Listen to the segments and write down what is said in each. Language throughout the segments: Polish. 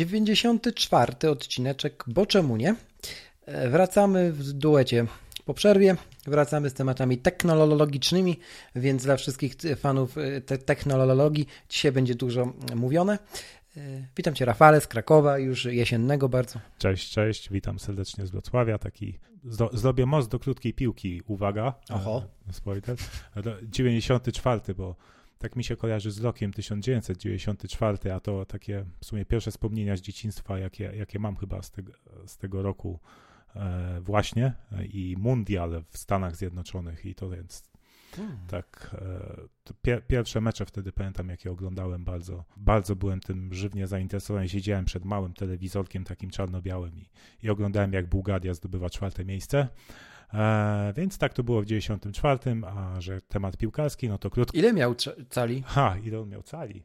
Dziewięćdziesiąty czwarty odcineczek, bo czemu nie? E, Wracamy w duecie po przerwie. Wracamy z tematami technologicznymi, więc dla wszystkich fanów e, te technologii dzisiaj będzie dużo mówione. E, Witam Cię Rafale z Krakowa, już jesiennego bardzo. Cześć, cześć, witam serdecznie z Wrocławia. Taki zdo, zrobię most do krótkiej piłki. Uwaga. Oho. E, Spoiler. E, to 94, bo tak mi się kojarzy z rokiem 1994, a to takie w sumie pierwsze wspomnienia z dzieciństwa, jakie, jakie mam chyba z tego, z tego roku e, właśnie e, i mundial w Stanach Zjednoczonych. I to więc tak e, pie, pierwsze mecze wtedy pamiętam jakie oglądałem bardzo, bardzo byłem tym żywnie zainteresowany, siedziałem przed małym telewizorkiem takim czarno-białym i, i oglądałem jak Bułgaria zdobywa czwarte miejsce. E, więc tak to było w 94, a że temat piłkarski, no to krótko. Ile miał ca- cali? Ha, ile on miał cali?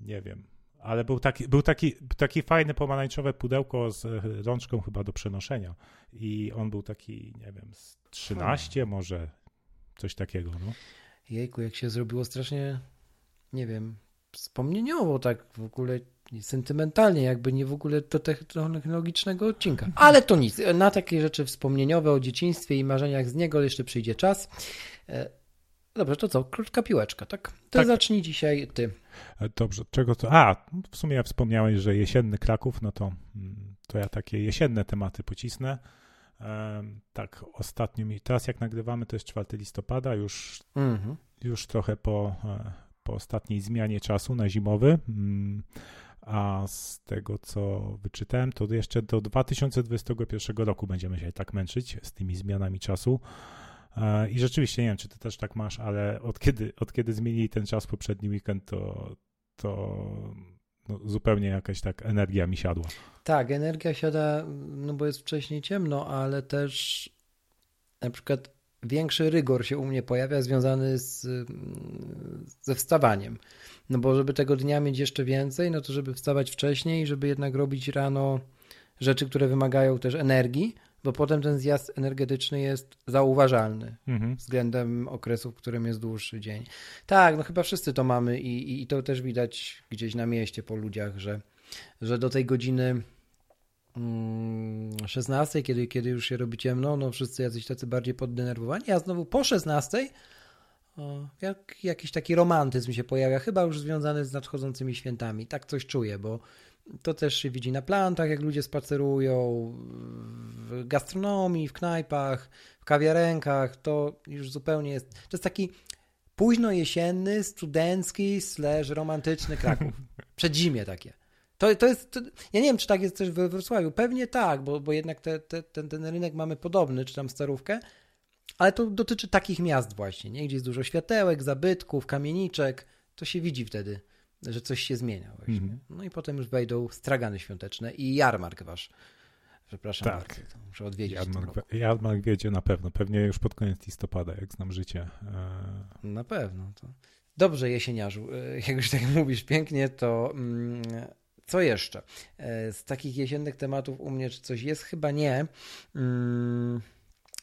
Nie wiem. Ale był taki, był taki, taki fajny pomarańczowe pudełko z e, rączką chyba do przenoszenia. I on był taki, nie wiem, z 13 może, coś takiego, no. Jejku, jak się zrobiło strasznie, nie wiem, wspomnieniowo tak w ogóle sentymentalnie, jakby nie w ogóle do technologicznego odcinka. Ale to nic, na takie rzeczy wspomnieniowe o dzieciństwie i marzeniach z niego jeszcze przyjdzie czas. E, Dobrze, to co? Krótka piłeczka, tak? To Tak. zacznij dzisiaj ty. E, Dobrze, czego to? A, w sumie ja wspomniałeś, że jesienny Kraków, no to, mm, to ja takie jesienne tematy pocisnę. Em, tak, ostatnio mi, teraz jak nagrywamy, to jest 4 listopada, już Mhm. już trochę po, e, po ostatniej zmianie czasu na zimowy. A z tego, co wyczytałem, to jeszcze do 2021 roku będziemy się tak męczyć z tymi zmianami czasu. E, I rzeczywiście nie wiem, czy ty też tak masz, ale od kiedy, od kiedy zmienili ten czas poprzedni weekend, to, to no, zupełnie jakaś tak energia mi siadła. Tak, energia siada, no bo jest wcześniej ciemno, ale też na przykład większy rygor się u mnie pojawia związany z, mm, ze wstawaniem. No bo żeby tego dnia mieć jeszcze więcej, no to żeby wstawać wcześniej, żeby jednak robić rano rzeczy, które wymagają też energii, bo potem ten zjazd energetyczny jest zauważalny Mhm. względem okresu, w którym jest dłuższy dzień. Tak, no chyba wszyscy to mamy i, i, i to też widać gdzieś na mieście po ludziach, że, że do tej godziny 16, kiedy, kiedy już się robi ciemno, no wszyscy jacyś tacy bardziej poddenerwowani, a znowu po 16 o, jak, jakiś taki romantyzm się pojawia, chyba już związany z nadchodzącymi świętami. Tak coś czuję, bo to też się widzi na plantach, jak ludzie spacerują, w gastronomii, w knajpach, w kawiarenkach. To już zupełnie jest. To jest taki późno jesienny, studencki, slash romantyczny Kraków. Przedzimie takie. To, to jest. To, ja nie wiem, czy tak jest też we Wrocławiu. Pewnie tak, bo, bo jednak te, te, ten, ten rynek mamy podobny, czy tam starówkę. Ale to dotyczy takich miast właśnie, nie? gdzie jest dużo światełek, zabytków, kamieniczek. To się widzi wtedy, że coś się zmienia właśnie. Mhm. No i potem już wejdą stragany świąteczne i jarmark wasz. Przepraszam Tak. bardzo, muszę odwiedzić. Jarmark. Jarmark wiedzie na pewno, pewnie już pod koniec listopada, jak znam życie. E, Na pewno. To... Dobrze, jesieniarzu. e, Jak już tak mówisz pięknie, to mm, co jeszcze? E, Z takich jesiennych tematów u mnie czy coś jest? Chyba nie. Mm,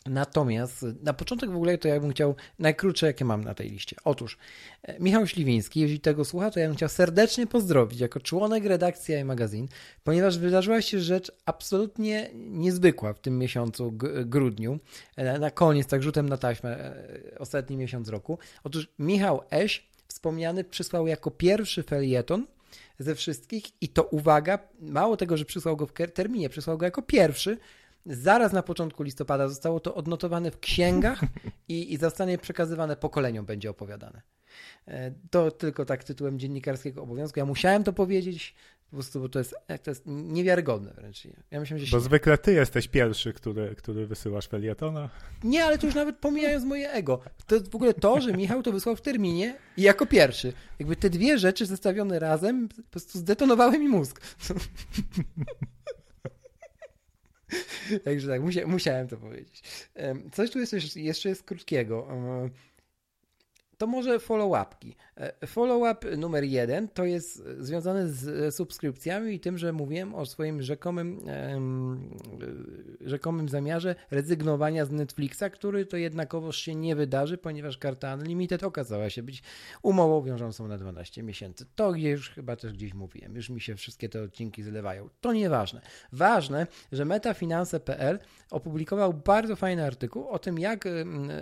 Natomiast na początek w ogóle to ja bym chciał najkrótsze, jakie mam na tej liście. Otóż e, Michał Śliwiński, jeśli tego słucha, to ja bym chciał serdecznie pozdrowić jako członek redakcji iMagazine, ponieważ wydarzyła się rzecz absolutnie niezwykła w tym miesiącu, grudniu, e, na koniec, tak rzutem na taśmę, ostatni miesiąc roku. Otóż Michał Eś, wspomniany, przysłał jako pierwszy felieton ze wszystkich i to uwaga, mało tego, że przysłał go w terminie, przysłał go jako pierwszy, Zaraz na początku listopada zostało to odnotowane w księgach i, i zostanie przekazywane pokoleniom, będzie opowiadane. E, To tylko tak tytułem dziennikarskiego obowiązku. Ja musiałem to powiedzieć, Po prostu, bo to jest, to jest niewiarygodne wręcz. Ja myślę, że bo zwykle ty jesteś pierwszy, który, który wysyłasz felietona. Nie, ale to już nawet pomijając moje ego. To jest w ogóle to, że Michał to wysłał w terminie i jako pierwszy. Jakby te dwie rzeczy zestawione razem po prostu zdetonowały mi mózg. Także tak, musiałem to powiedzieć. Coś tu jest, jeszcze jest krótkiego to może follow-upki. E, follow-up numer jeden to jest związane z subskrypcjami i tym, że mówiłem o swoim rzekomym, rzekomym zamiarze rezygnowania z Netflixa, który to jednakowoż się nie wydarzy, ponieważ karta Unlimited okazała się być umową wiążącą na 12 miesięcy. To już chyba też gdzieś mówiłem, już mi się wszystkie te odcinki zlewają. To nieważne. Ważne, że metafinanse.pl opublikował bardzo fajny artykuł o tym, jak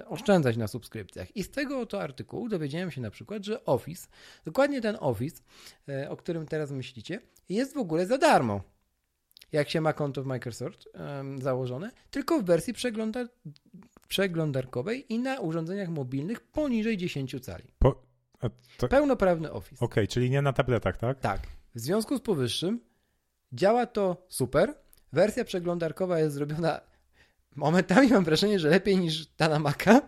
oszczędzać na subskrypcjach. I z tego oto artykułu artykułu dowiedziałem się na przykład, że Office, dokładnie ten Office, e, o którym teraz myślicie, jest w ogóle za darmo. Jak się ma konto w Microsoft założone, tylko w wersji przegląda, przeglądarkowej i na urządzeniach mobilnych poniżej 10 cali. Po, to... Pełnoprawny Office. Okej, okay, czyli nie na tabletach, tak? Tak. W związku z powyższym działa to super. Wersja przeglądarkowa jest zrobiona momentami mam wrażenie, że lepiej niż ta na Maca,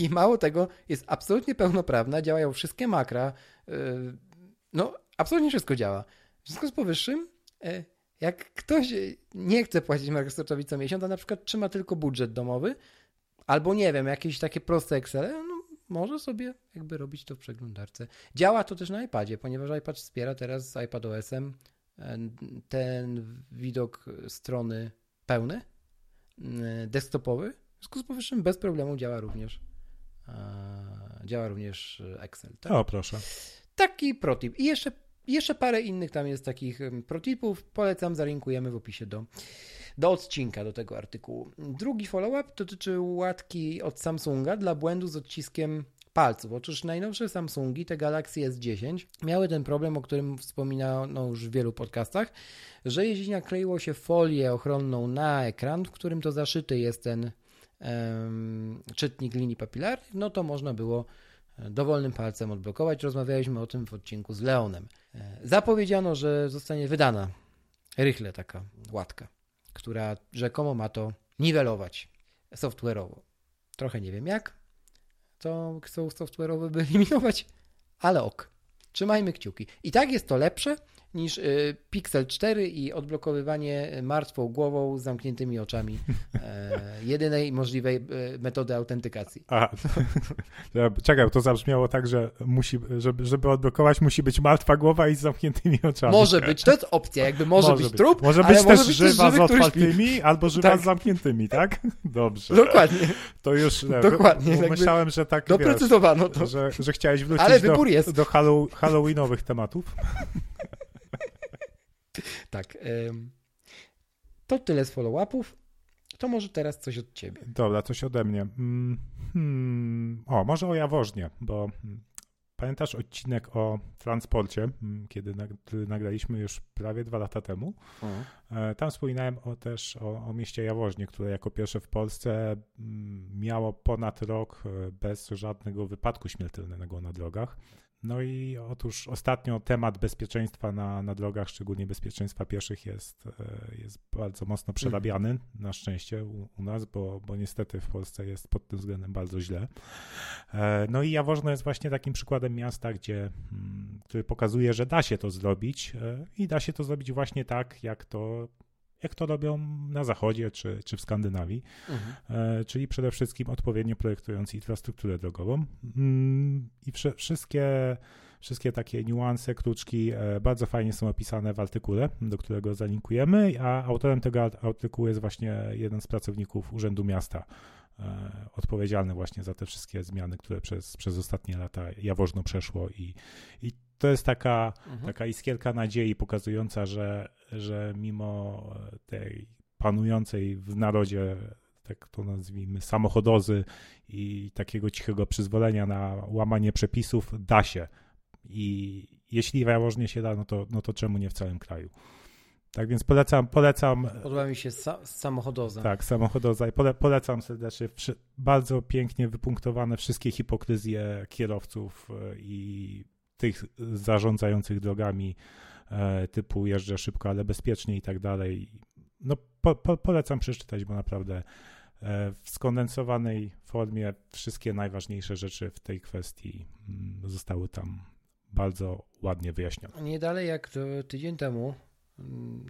i mało tego, jest absolutnie pełnoprawna, działają wszystkie makra. Y, no, absolutnie wszystko działa. W związku z powyższym, y, jak ktoś nie chce płacić Microsoftowi co miesiąc, a na przykład trzyma tylko budżet domowy, albo nie wiem, jakieś takie proste Excel, no, może sobie jakby robić to w przeglądarce. Działa to też na iPadzie, ponieważ iPad wspiera teraz z iPadOS-em e, ten widok strony pełny, e, desktopowy. W związku z powyższym bez problemu działa również E, działa również Excel. Tak? O, proszę. Taki protip. I jeszcze, jeszcze parę innych tam jest takich protipów. Polecam, zalinkujemy w opisie do, do odcinka, do tego artykułu. Drugi follow-up dotyczy łatki od Samsunga dla błędu z odciskiem palców. Otóż najnowsze Samsungi, te Galaxy S10, miały ten problem, o którym wspominano już w wielu podcastach, że jeśli nakleiło się folię ochronną na ekran, w którym to zaszyty jest ten czytnik linii papilarnych, no to można było e, dowolnym palcem odblokować. Rozmawialiśmy o tym w odcinku z Leonem. E, zapowiedziano, że zostanie wydana rychle taka łatka, która rzekomo ma to niwelować software'owo. Trochę nie wiem jak to chcą software'owo wyeliminować, ale ok. Trzymajmy kciuki. I tak jest to lepsze niż y, Pixel 4 i odblokowywanie martwą głową z zamkniętymi oczami e, jedynej możliwej e, metody autentykacji. A, czekaj, to zabrzmiało tak, że musi, żeby, żeby odblokować musi być martwa głowa i z zamkniętymi oczami. Może być, to jest opcja, jakby może, może być, trup, Może być też być żywa z otwartymi, albo żywa tak. z zamkniętymi, tak? Dobrze. Dokładnie. To już nie, Dokładnie. Myślałem, że tak Doprecyzowano wiesz, to. Że, że chciałeś wrócić Ale do, jest. do halloweenowych tematów. Tak. To tyle z follow-upów. To może teraz coś od ciebie. Dobra, coś ode mnie. Mm, hmm. O, może o Jaworznie, bo mm, pamiętasz odcinek o transporcie, mm, kiedy nagraliśmy już prawie dwa lata temu. Mhm. Tam wspominałem o, też o, o, mieście Jaworznie, które jako pierwsze w Polsce miało ponad rok e, bez żadnego wypadku śmiertelnego na drogach. No i otóż ostatnio temat bezpieczeństwa na, na drogach, szczególnie bezpieczeństwa pieszych, jest, e, jest bardzo mocno przerabiany, na szczęście u, u, nas, bo, bo niestety w Polsce jest pod tym względem bardzo źle. E, no i Jaworzno jest właśnie takim przykładem miasta, gdzie, mm, który pokazuje, że da się to zrobić e, i da się to zrobić właśnie tak, jak to jak to robią na Zachodzie czy, czy w Skandynawii, mhm. e, czyli przede wszystkim odpowiednio projektując infrastrukturę drogową. Mm, I wsz wszystkie, wszystkie takie niuanse, kruczki e, bardzo fajnie są opisane w artykule, do którego zalinkujemy, a autorem tego artykułu jest właśnie jeden z pracowników Urzędu Miasta, e, odpowiedzialny właśnie za te wszystkie zmiany, które przez, przez ostatnie lata Jaworzno przeszło i, i to jest taka, mhm. taka iskierka nadziei pokazująca, że, że mimo tej panującej w narodzie, tak to nazwijmy, samochodozy i takiego cichego przyzwolenia na łamanie przepisów, da się. I jeśli w się da, no to, no to czemu nie w całym kraju? Tak więc polecam. polecam Podoba mi się sa samochodoza. Tak, samochodoza. I pole, polecam serdecznie. Bardzo pięknie wypunktowane wszystkie hipokryzje kierowców e, i tych zarządzających drogami e, typu jeżdżę szybko, ale bezpiecznie i tak dalej. No po, po, polecam przeczytać, bo naprawdę e, w skondensowanej formie wszystkie najważniejsze rzeczy w tej kwestii mm, zostały tam bardzo ładnie wyjaśnione. Nie dalej jak tydzień temu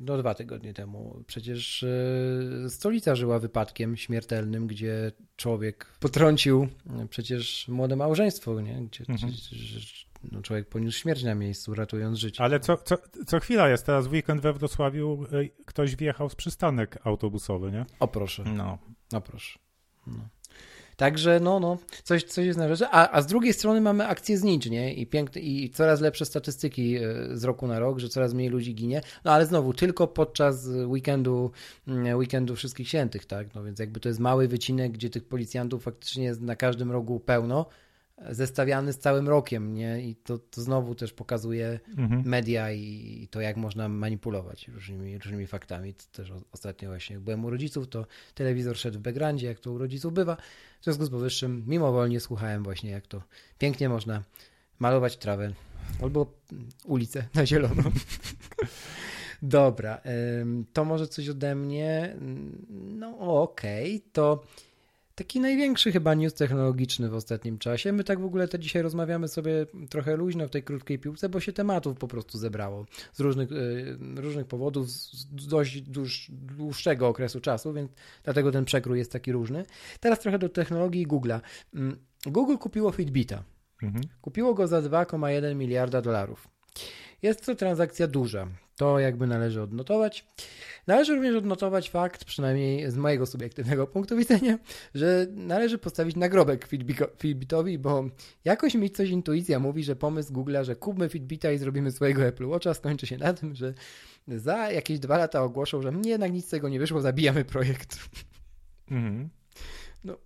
no dwa tygodnie temu. Przecież e, stolica żyła wypadkiem śmiertelnym, gdzie człowiek potrącił e, przecież młode małżeństwo, nie? Gdzie, mhm. no, człowiek poniósł śmierć na miejscu, ratując życie. Ale co, co, co chwila jest, teraz w weekend we Wrocławiu e, ktoś wjechał z przystanek autobusowy, nie? O proszę. No. O proszę. No. Także no, no, coś, coś jest na rzeczy. A, a z drugiej strony mamy akcję znicz, nie? I, piękne, I coraz lepsze statystyki e, z roku na rok, że coraz mniej ludzi ginie. No ale znowu, tylko podczas weekendu, mm, weekendu Wszystkich Świętych, tak? No więc jakby to jest mały wycinek, gdzie tych policjantów faktycznie jest na każdym rogu pełno zestawiany z całym rokiem, nie? I to, to znowu też pokazuje mhm. media i, to, jak można manipulować różnymi, różnymi faktami. To też ostatnio właśnie, jak byłem u rodziców, to telewizor szedł w backgroundzie, jak to u rodziców bywa. W związku z powyższym, mimowolnie słuchałem właśnie, jak to pięknie można malować trawę albo ulicę na zielono. Dobra, to może coś ode mnie. No okej, okay. to taki największy chyba news technologiczny w ostatnim czasie. My tak w ogóle to dzisiaj rozmawiamy sobie trochę luźno w tej krótkiej piłce, bo się tematów po prostu zebrało z różnych, y, różnych powodów, z dość dłuż, dłuższego okresu czasu, więc dlatego ten przekrój jest taki różny. Teraz trochę do technologii Google'a. Mm, Google kupiło Fitbita. Mhm. Kupiło go za 2,1 miliarda dolarów. Jest to transakcja duża. To jakby należy odnotować. Należy również odnotować fakt, przynajmniej z mojego subiektywnego punktu widzenia, że należy postawić nagrobek Fitbitowi, bo jakoś mi coś intuicja mówi, że pomysł Google'a, że kupmy Fitbita i zrobimy swojego Apple Watcha skończy się na tym, że za jakieś dwa lata ogłoszą, że jednak nic z tego nie wyszło, zabijamy projekt. Mhm. No,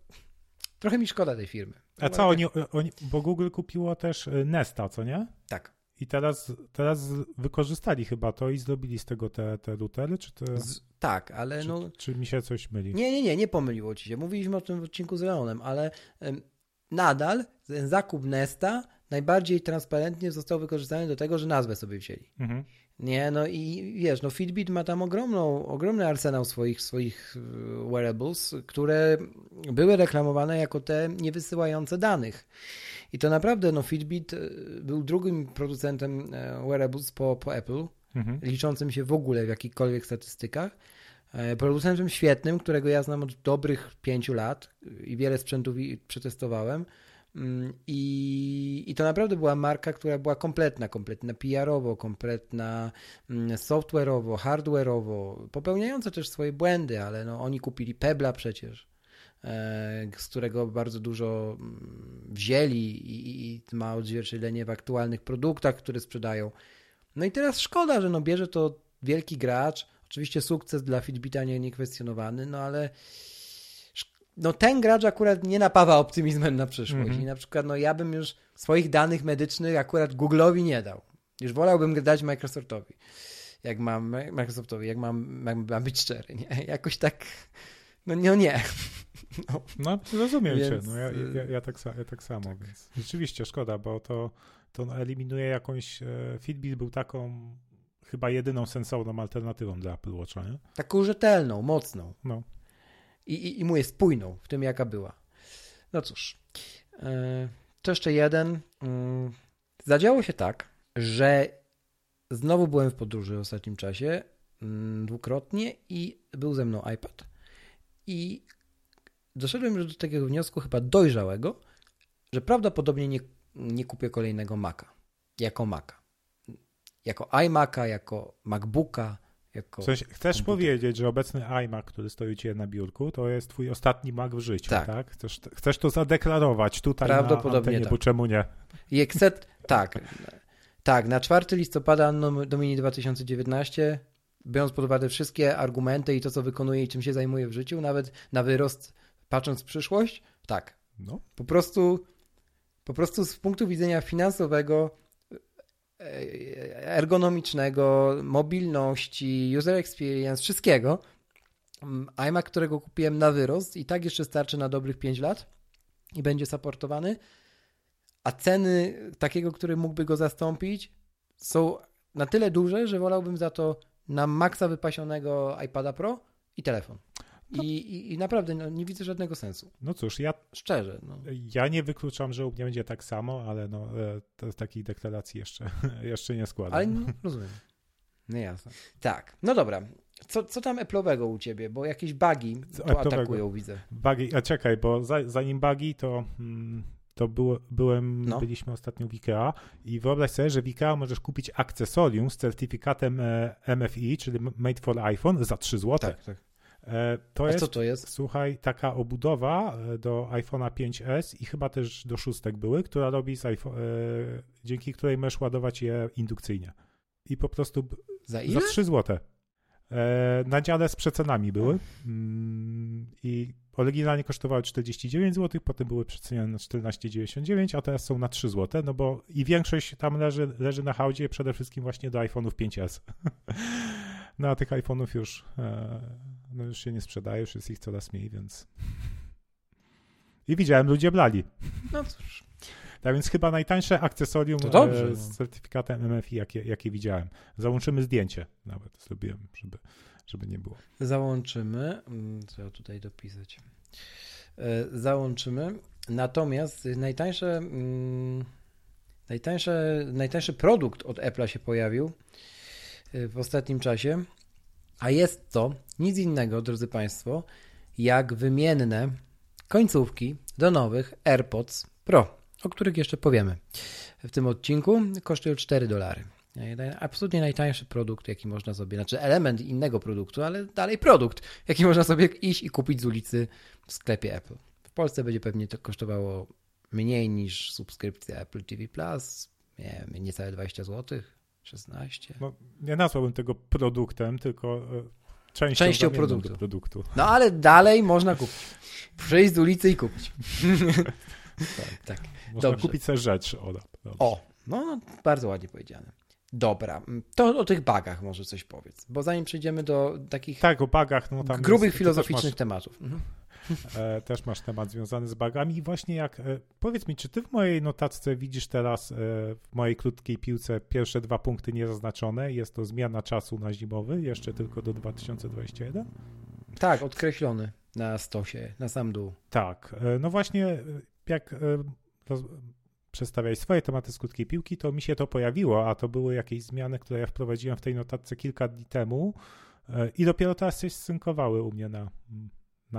trochę mi szkoda tej firmy. A co oni, oni, bo Google kupiło też y, Nesta, co nie? Tak. I teraz, teraz wykorzystali chyba to i zrobili z tego te, te routery, czy te... Z, tak, ale czy, no... Czy mi się coś myli? Nie, nie, nie, nie pomyliło ci się. Mówiliśmy o tym w odcinku z Leonem, ale ym, nadal ten zakup Nesta najbardziej transparentnie został wykorzystany do tego, że nazwę sobie wzięli. Mhm. Nie, no i wiesz, no Fitbit ma tam ogromną, ogromny arsenał swoich, swoich y, wearables, które były reklamowane jako te niewysyłające danych. I to naprawdę, no Fitbit y, był drugim producentem e, wearables po, po Apple, mhm. liczącym się w ogóle w jakichkolwiek statystykach. E, producentem świetnym, którego ja znam od dobrych pięciu lat i wiele sprzętów przetestowałem. Mm, I, I to naprawdę była marka, która była kompletna, kompletna PR-owo, kompletna mm, software'owo, hardware'owo, popełniająca też swoje błędy, ale no, oni kupili Pebla przecież, e, z którego bardzo dużo mm, wzięli i, i ma odzwierciedlenie w aktualnych produktach, które sprzedają. No i teraz szkoda, że no bierze to wielki gracz. Oczywiście sukces dla Fitbita nie niekwestionowany, no ale no ten gracz akurat nie napawa optymizmem na przyszłość. Mm -hmm. I na przykład no ja bym już swoich danych medycznych akurat Google'owi nie dał. Już wolałbym dać Microsoftowi. Jak mam Microsoftowi, jak mam, jak mam być szczery, nie? Jakoś tak no nie, no nie. No, no rozumiem więc... cię. No, ja, ja, ja, tak, ja tak samo, tak. więc rzeczywiście szkoda, bo to, to eliminuje jakąś... E, Fitbit był taką chyba jedyną sensowną alternatywą dla Apple Watcha, nie? Taką rzetelną, mocną. No i, i, i mówię spójną w tym, jaka była. No cóż, e, to jeszcze jeden. Mm, zadziało się tak, że znowu byłem w podróży w ostatnim czasie, mm, dwukrotnie i był ze mną iPad i doszedłem już do takiego wniosku chyba dojrzałego, że prawdopodobnie nie, nie kupię kolejnego Maca, jako Maca. Jako iMac'a, jako MacBooka, jako chcesz komputer. powiedzieć, że obecny iMac, który stoi Ciebie na biurku, to jest Twój ostatni Mac w życiu, tak? tak? Chcesz, chcesz to zadeklarować tutaj Prawdopodobnie na antenie, tak. bo czemu nie? I chcę, tak, tak, na 4 listopada Anno Domini 2019, biorąc pod uwagę wszystkie argumenty i to, co wykonuje i czym się zajmuje w życiu, nawet na wyrost patrząc w przyszłość, tak. No. Po prostu, po prostu z punktu widzenia finansowego ergonomicznego, mobilności, user experience, wszystkiego. Mm, iMac, którego kupiłem na wyrost i tak jeszcze starczy na dobrych 5 lat i będzie supportowany, a ceny takiego, który mógłby go zastąpić są na tyle duże, że wolałbym za to na maksa wypasionego iPada Pro i telefon. I, i, I, naprawdę no, nie widzę żadnego sensu. No cóż, ja. Szczerze. No. Ja nie wykluczam, że u mnie będzie tak samo, ale no, e, to, takiej deklaracji jeszcze, jeszcze nie składam. Ale nie, rozumiem. Nie jasne. Tak. No dobra. Co, co tam Apple'owego u ciebie? Bo jakieś bugi tu atakują, widzę. Bugi, a czekaj, bo za, zanim bugi, to. Hmm, to było, byłem, no. byliśmy ostatnio w IKEA i wyobraź sobie, że w IKEA możesz kupić akcesorium z certyfikatem e, MFI, czyli Made for iPhone, za 3 zł. Tak, tak. E, to A jest, co to jest? Słuchaj, taka obudowa e, do iPhone'a 5S i chyba też do szóstek były, która robi z iPhone, dzięki której możesz ładować je indukcyjnie. I po prostu za, ile? za 3 zł. Na dziale z przecenami były. Mm, I Oryginalnie kosztowały 49 zł, potem były przecenione na 14,99, a teraz są na 3 zł, no bo i większość tam leży, leży na hałdzie przede wszystkim właśnie do iPhone'ów 5S. no a tych iPhone'ów już, e, no już się nie sprzedaje, już jest ich coraz mniej, więc... I widziałem, ludzie blali. No cóż. Tak więc chyba najtańsze akcesorium dobrze, e, z no. certyfikatem MFI, jakie, jakie widziałem. Załączymy zdjęcie nawet zrobiłem, żeby żeby nie było. Załączymy. Mm, co ja tutaj dopisać? E, załączymy. Natomiast najtańsze, mm, najtańsze, najtańszy produkt od Apple'a się pojawił e, w ostatnim czasie, a jest to nic innego, drodzy Państwo, jak wymienne końcówki do nowych AirPods Pro, o których jeszcze powiemy w tym odcinku. Kosztują 4 dolary. Absolutnie najtańszy produkt, jaki można sobie, znaczy element innego produktu, ale dalej produkt, jaki można sobie iść i kupić z ulicy w sklepie Apple. W Polsce będzie pewnie to kosztowało mniej niż subskrypcja Apple TV Plus, nie wiem, niecałe 20 zł, 16. No, nie nazwałbym tego produktem, tylko e, częścią, częścią produktu. produktu. No ale dalej można kupić. Przejść z ulicy i kupić. tak. tak. Można Dobrze. kupić sobie rzecz. O, o no, no, bardzo ładnie powiedziane. Dobra, to o tych bagach może coś powiedz, bo zanim przejdziemy do takich tak, o bagach, no tam grubych jest, filozoficznych masz, tematów. Mhm. E, też masz temat związany z bagami i właśnie jak, e, powiedz mi, czy ty w mojej notatce widzisz teraz e, w mojej krótkiej piłce pierwsze dwa punkty niezaznaczone, jest to zmiana czasu na zimowy, jeszcze tylko do 2021? Tak, odkreślony na stosie, na sam dół. Tak, no właśnie jak przedstawiać swoje tematy z krótkiej piłki, to mi się to pojawiło, a to były jakieś zmiany, które ja wprowadziłem w tej notatce kilka dni temu i dopiero teraz się synkowały u mnie na,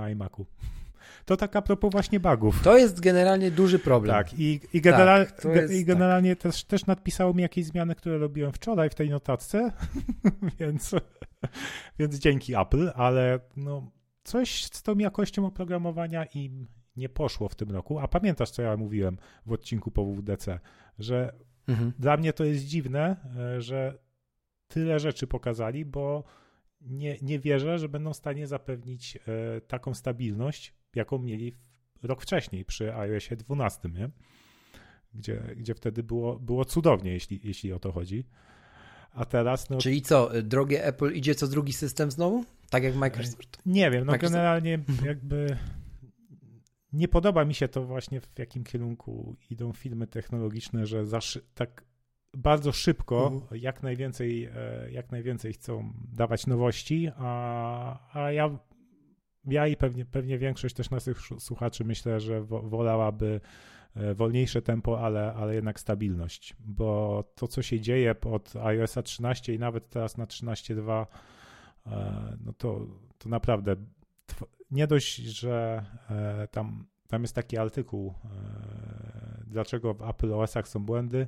na iMacu. To tak a propos właśnie bugów. To jest generalnie duży problem. Tak, i, i, tak, jest, i generalnie tak. też, też nadpisało mi jakieś zmiany, które robiłem wczoraj w tej notatce, więc, więc dzięki Apple, ale no, coś z tą jakością oprogramowania im nie poszło w tym roku. A pamiętasz, co ja mówiłem w odcinku po WWDC, że mhm. dla mnie to jest dziwne, e, że tyle rzeczy pokazali, bo nie, nie wierzę, że będą w stanie zapewnić e, taką stabilność, jaką mieli rok wcześniej przy iOSie 12, nie? Gdzie, gdzie wtedy było, było cudownie, jeśli, jeśli o to chodzi. A teraz. No... Czyli co, drogie Apple idzie co drugi system znowu? Tak jak Microsoft? Nie wiem, no Microsoft? generalnie jakby nie podoba mi się to właśnie w jakim kierunku idą filmy technologiczne, że tak bardzo szybko mhm. jak, najwięcej, e, jak najwięcej chcą dawać nowości, a, a ja, ja i pewnie, pewnie większość też naszych słuchaczy myślę, że wolałaby e, wolniejsze tempo, ale, ale jednak stabilność, bo to, co się dzieje od iOS 13 i nawet teraz na 13.2, e, no to, to naprawdę nie dość, że tam, tam jest taki artykuł, dlaczego w Apple OS-ach są błędy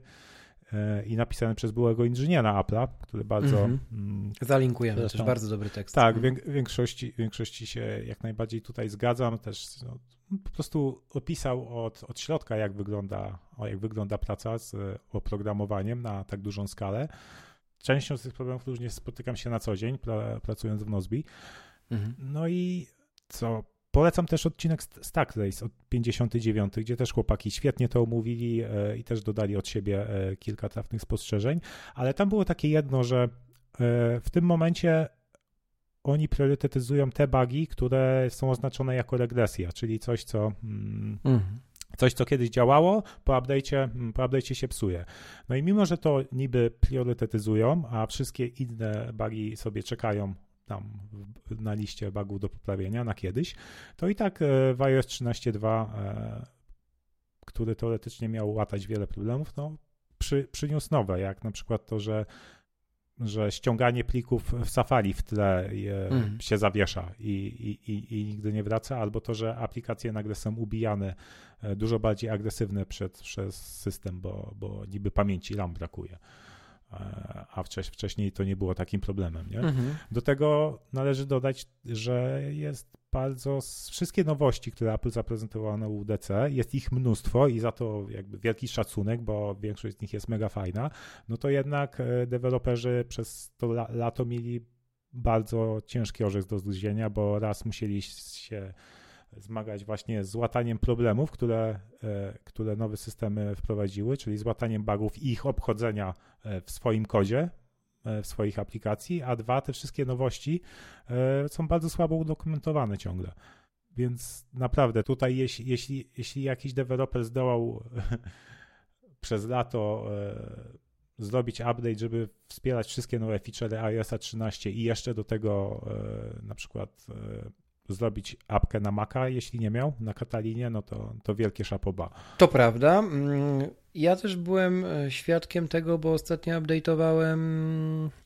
i napisany przez byłego inżyniera Apple'a, który bardzo... Mm -hmm. Zalinkujemy, to jest bardzo dobry tekst. Tak, w większości, większości się jak najbardziej tutaj zgadzam, też no, po prostu opisał od, od środka, jak wygląda, jak wygląda praca z oprogramowaniem na tak dużą skalę. Częścią z tych problemów również spotykam się na co dzień, pra, pracując w Nozbi. Mhm. No i co? Polecam też odcinek Stack Race od 59, gdzie też chłopaki świetnie to omówili e, i też dodali od siebie e, kilka trafnych spostrzeżeń, ale tam było takie jedno, że e, w tym momencie oni priorytetyzują te bugi, które są oznaczone jako regresja, czyli coś, co, mm, mhm. Coś, co kiedyś działało, po update'cie, po update'cie się psuje. No i mimo, że to niby priorytetyzują, a wszystkie inne bugi sobie czekają tam na liście bugów do poprawienia na kiedyś, to i tak w iOS 13.2, który teoretycznie miał łatać wiele problemów, no przy, przyniósł nowe, jak na przykład to, że że ściąganie plików w Safari w tle mm. się zawiesza i, i, i, i, nigdy nie wraca, albo to, że aplikacje nagle są ubijane e, dużo bardziej agresywne przed, przez system, bo, bo niby pamięci RAM brakuje. E, a wcześniej to nie było takim problemem. Nie? Mhm. Do tego należy dodać, że jest bardzo. Wszystkie nowości, które Apple zaprezentowało na UDC, jest ich mnóstwo i za to jakby wielki szacunek, bo większość z nich jest mega fajna. No to jednak e, deweloperzy przez to lato mieli bardzo ciężki orzech do zgryzienia, bo raz musieli się zmagać właśnie z łataniem problemów, które, e, które nowe systemy wprowadziły, czyli z łataniem bugów i ich obchodzenia e, w swoim kodzie, e, w swoich aplikacji, a dwa, te wszystkie nowości są bardzo słabo udokumentowane ciągle. Więc naprawdę tutaj, jeśli, jeśli, jeśli jakiś deweloper zdołał przez lato zrobić update, żeby wspierać wszystkie nowe feature iOS 13 i jeszcze do tego na przykład zrobić apkę na Maca, jeśli nie miał, na Katalinie, no to, to wielkie szapoba. To prawda. Mm, ja też byłem e, świadkiem tego, bo ostatnio update'owałem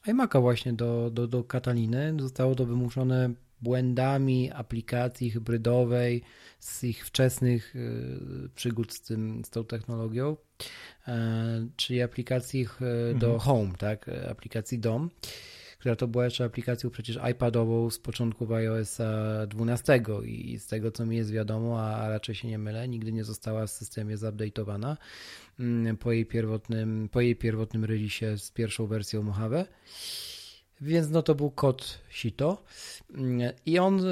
iMac'a właśnie do, do, do Kataliny. Zostało to wymuszone błędami aplikacji hybrydowej, z ich wczesnych e, przygód z, tym, z tą technologią, e, czyli aplikacji do mhm. Home, tak, aplikacji DOM która to była jeszcze aplikacją przecież iPadową z początku iOS 12 i z tego co mi jest wiadomo, a raczej się nie mylę, nigdy nie została w systemie zupdate'owana mm, po jej pierwotnym, po jej pierwotnym releasie z pierwszą wersją Mojave. Więc no to był kod sito mm, i on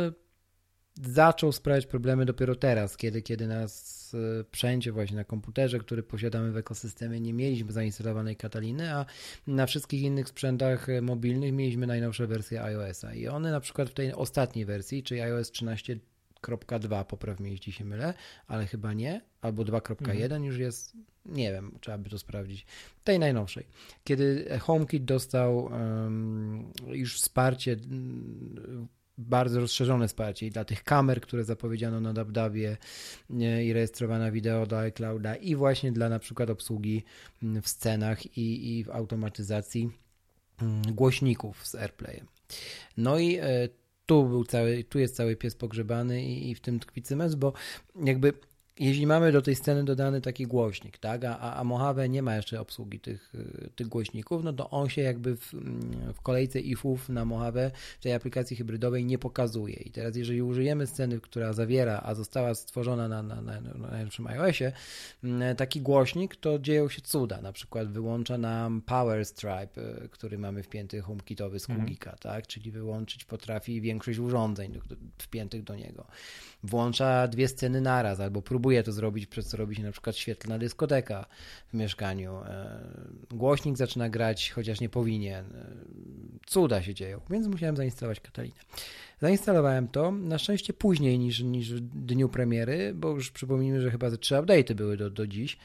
zaczął sprawiać problemy dopiero teraz, kiedy, kiedy nas sprzęcie właśnie na komputerze, który posiadamy w ekosystemie, nie mieliśmy zainstalowanej Kataliny, a na wszystkich innych sprzętach mobilnych mieliśmy najnowsze wersje iOS-a i one na przykład w tej ostatniej wersji, czyli iOS 13 2, popraw mnie, jeśli się mylę, ale chyba nie, albo 2.1 mhm. już jest, nie wiem, trzeba by to sprawdzić, tej najnowszej. Kiedy HomeKit dostał um, już wsparcie bardzo rozszerzone wsparcie i dla tych kamer, które zapowiedziano na DubDubie i rejestrowana wideo do iClouda i właśnie dla na przykład obsługi mm, w scenach i, i w automatyzacji mm, głośników z AirPlayem. No i e, tu, był cały, tu jest cały pies pogrzebany i, i w tym tkwi cymens, bo jakby jeśli mamy do tej sceny dodany taki głośnik, tak, a, a Mojave nie ma jeszcze obsługi tych, y, tych głośników, no to on się jakby w, w kolejce ifów na Mojave w tej aplikacji hybrydowej nie pokazuje. I teraz jeżeli użyjemy sceny, która zawiera, a została stworzona na, na, na, na najnowszym iOSie, mm, taki głośnik, to dzieją się cuda. Na przykład wyłącza nam Power Stripe, y, który mamy wpięty HomeKitowy z Kugika, mhm. tak, czyli wyłączyć potrafi większość urządzeń wpiętych do niego. Włącza dwie sceny naraz albo próbuje próbuje to zrobić, przez co robi się na przykład świetlna dyskoteka w mieszkaniu. E, głośnik zaczyna grać, chociaż nie powinien. E, cuda się dzieją, więc musiałem zainstalować Katalinę. Zainstalowałem to, na szczęście później niż, niż w dniu premiery, bo już przypomnijmy, że chyba ze trzy update'y były do, do dziś.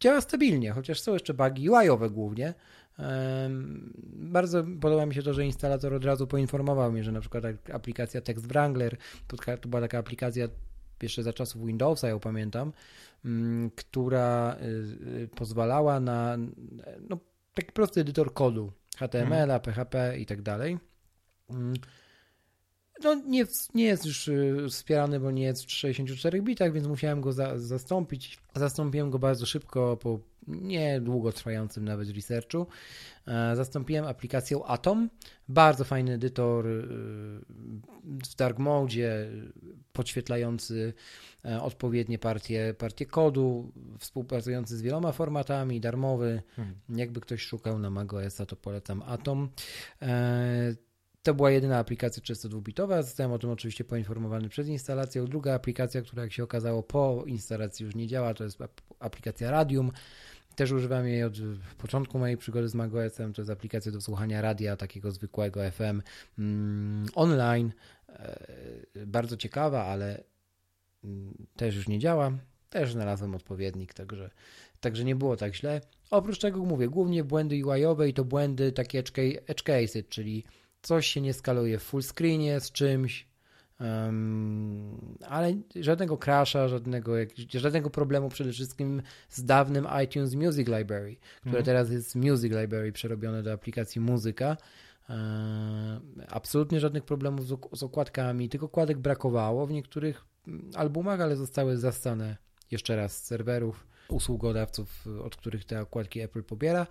Działa stabilnie, chociaż są jeszcze bugi UI-owe głównie, bardzo podoba mi się to, że instalator od razu poinformował mnie, że na przykład aplikacja Text Wrangler, to była taka aplikacja jeszcze za czasów Windowsa, ją pamiętam, mm, która y, y, pozwalała na no, taki prosty edytor kodu HTML, PHP i tak dalej. Mm, no, nie, nie jest już y, wspierany, bo nie jest w 64 bitach, więc musiałem go za, zastąpić. Zastąpiłem go bardzo szybko po nie długotrwającym nawet researchu. E, zastąpiłem aplikacją Atom. Bardzo fajny edytor y, w dark mode, podświetlający e, odpowiednie partie, partie kodu, współpracujący z wieloma formatami, darmowy. Hmm. Jakby ktoś szukał na macOS-a, to polecam Atom. E, to była jedyna aplikacja 32-bitowa. Zostałem o tym oczywiście poinformowany przed instalacją. Druga aplikacja, która jak się okazało po instalacji już nie działa, to jest aplikacja Radium. Też używam jej od początku mojej przygody z macOSem. To jest aplikacja do słuchania radia, takiego zwykłego FM mm, online. E, bardzo ciekawa, ale mm, też już nie działa. też znalazłem odpowiednik, także, także nie było tak źle. Oprócz tego mówię, głównie błędy UI-owe i to błędy takie edge cases, czyli coś się nie skaluje w full screenie z czymś, um, ale żadnego crasha, żadnego, żadnego problemu przede wszystkim z dawnym iTunes Music Library, które mhm. teraz jest Music Library przerobione do aplikacji muzyka. E, absolutnie żadnych problemów z, z okładkami, tych okładek brakowało w niektórych mm, albumach, ale zostały zastane jeszcze raz z serwerów usługodawców, od których te okładki Apple pobiera.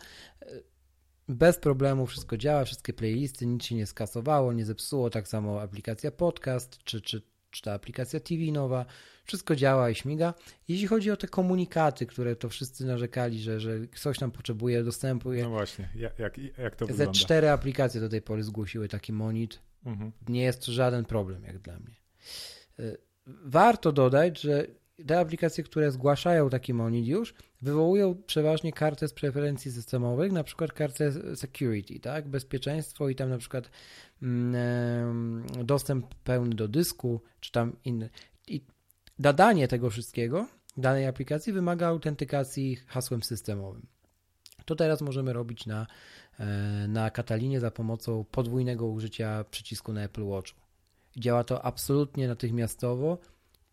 Bez problemu wszystko działa, wszystkie playlisty, nic się nie skasowało, nie zepsuło, tak samo aplikacja podcast, czy, czy, czy ta aplikacja TV nowa, wszystko działa i śmiga. Jeśli chodzi o te komunikaty, które to wszyscy narzekali, że, że ktoś tam potrzebuje dostępu. No właśnie, jak, jak, jak to Ze wygląda? cztery aplikacje do tej pory zgłosiły taki monit. Mhm. Nie jest to żaden problem, jak dla mnie. E, warto dodać, że te aplikacje, które zgłaszają taki monit wywołują przeważnie kartę z preferencji systemowych, na przykład kartę security, tak, bezpieczeństwo i tam na przykład mm, dostęp pełny do dysku, czy tam inny. I Dadanie tego wszystkiego, danej aplikacji wymaga autentykacji hasłem systemowym. To teraz możemy robić na, e, na Katalinie za pomocą podwójnego użycia przycisku na Apple Watchu. Działa to absolutnie natychmiastowo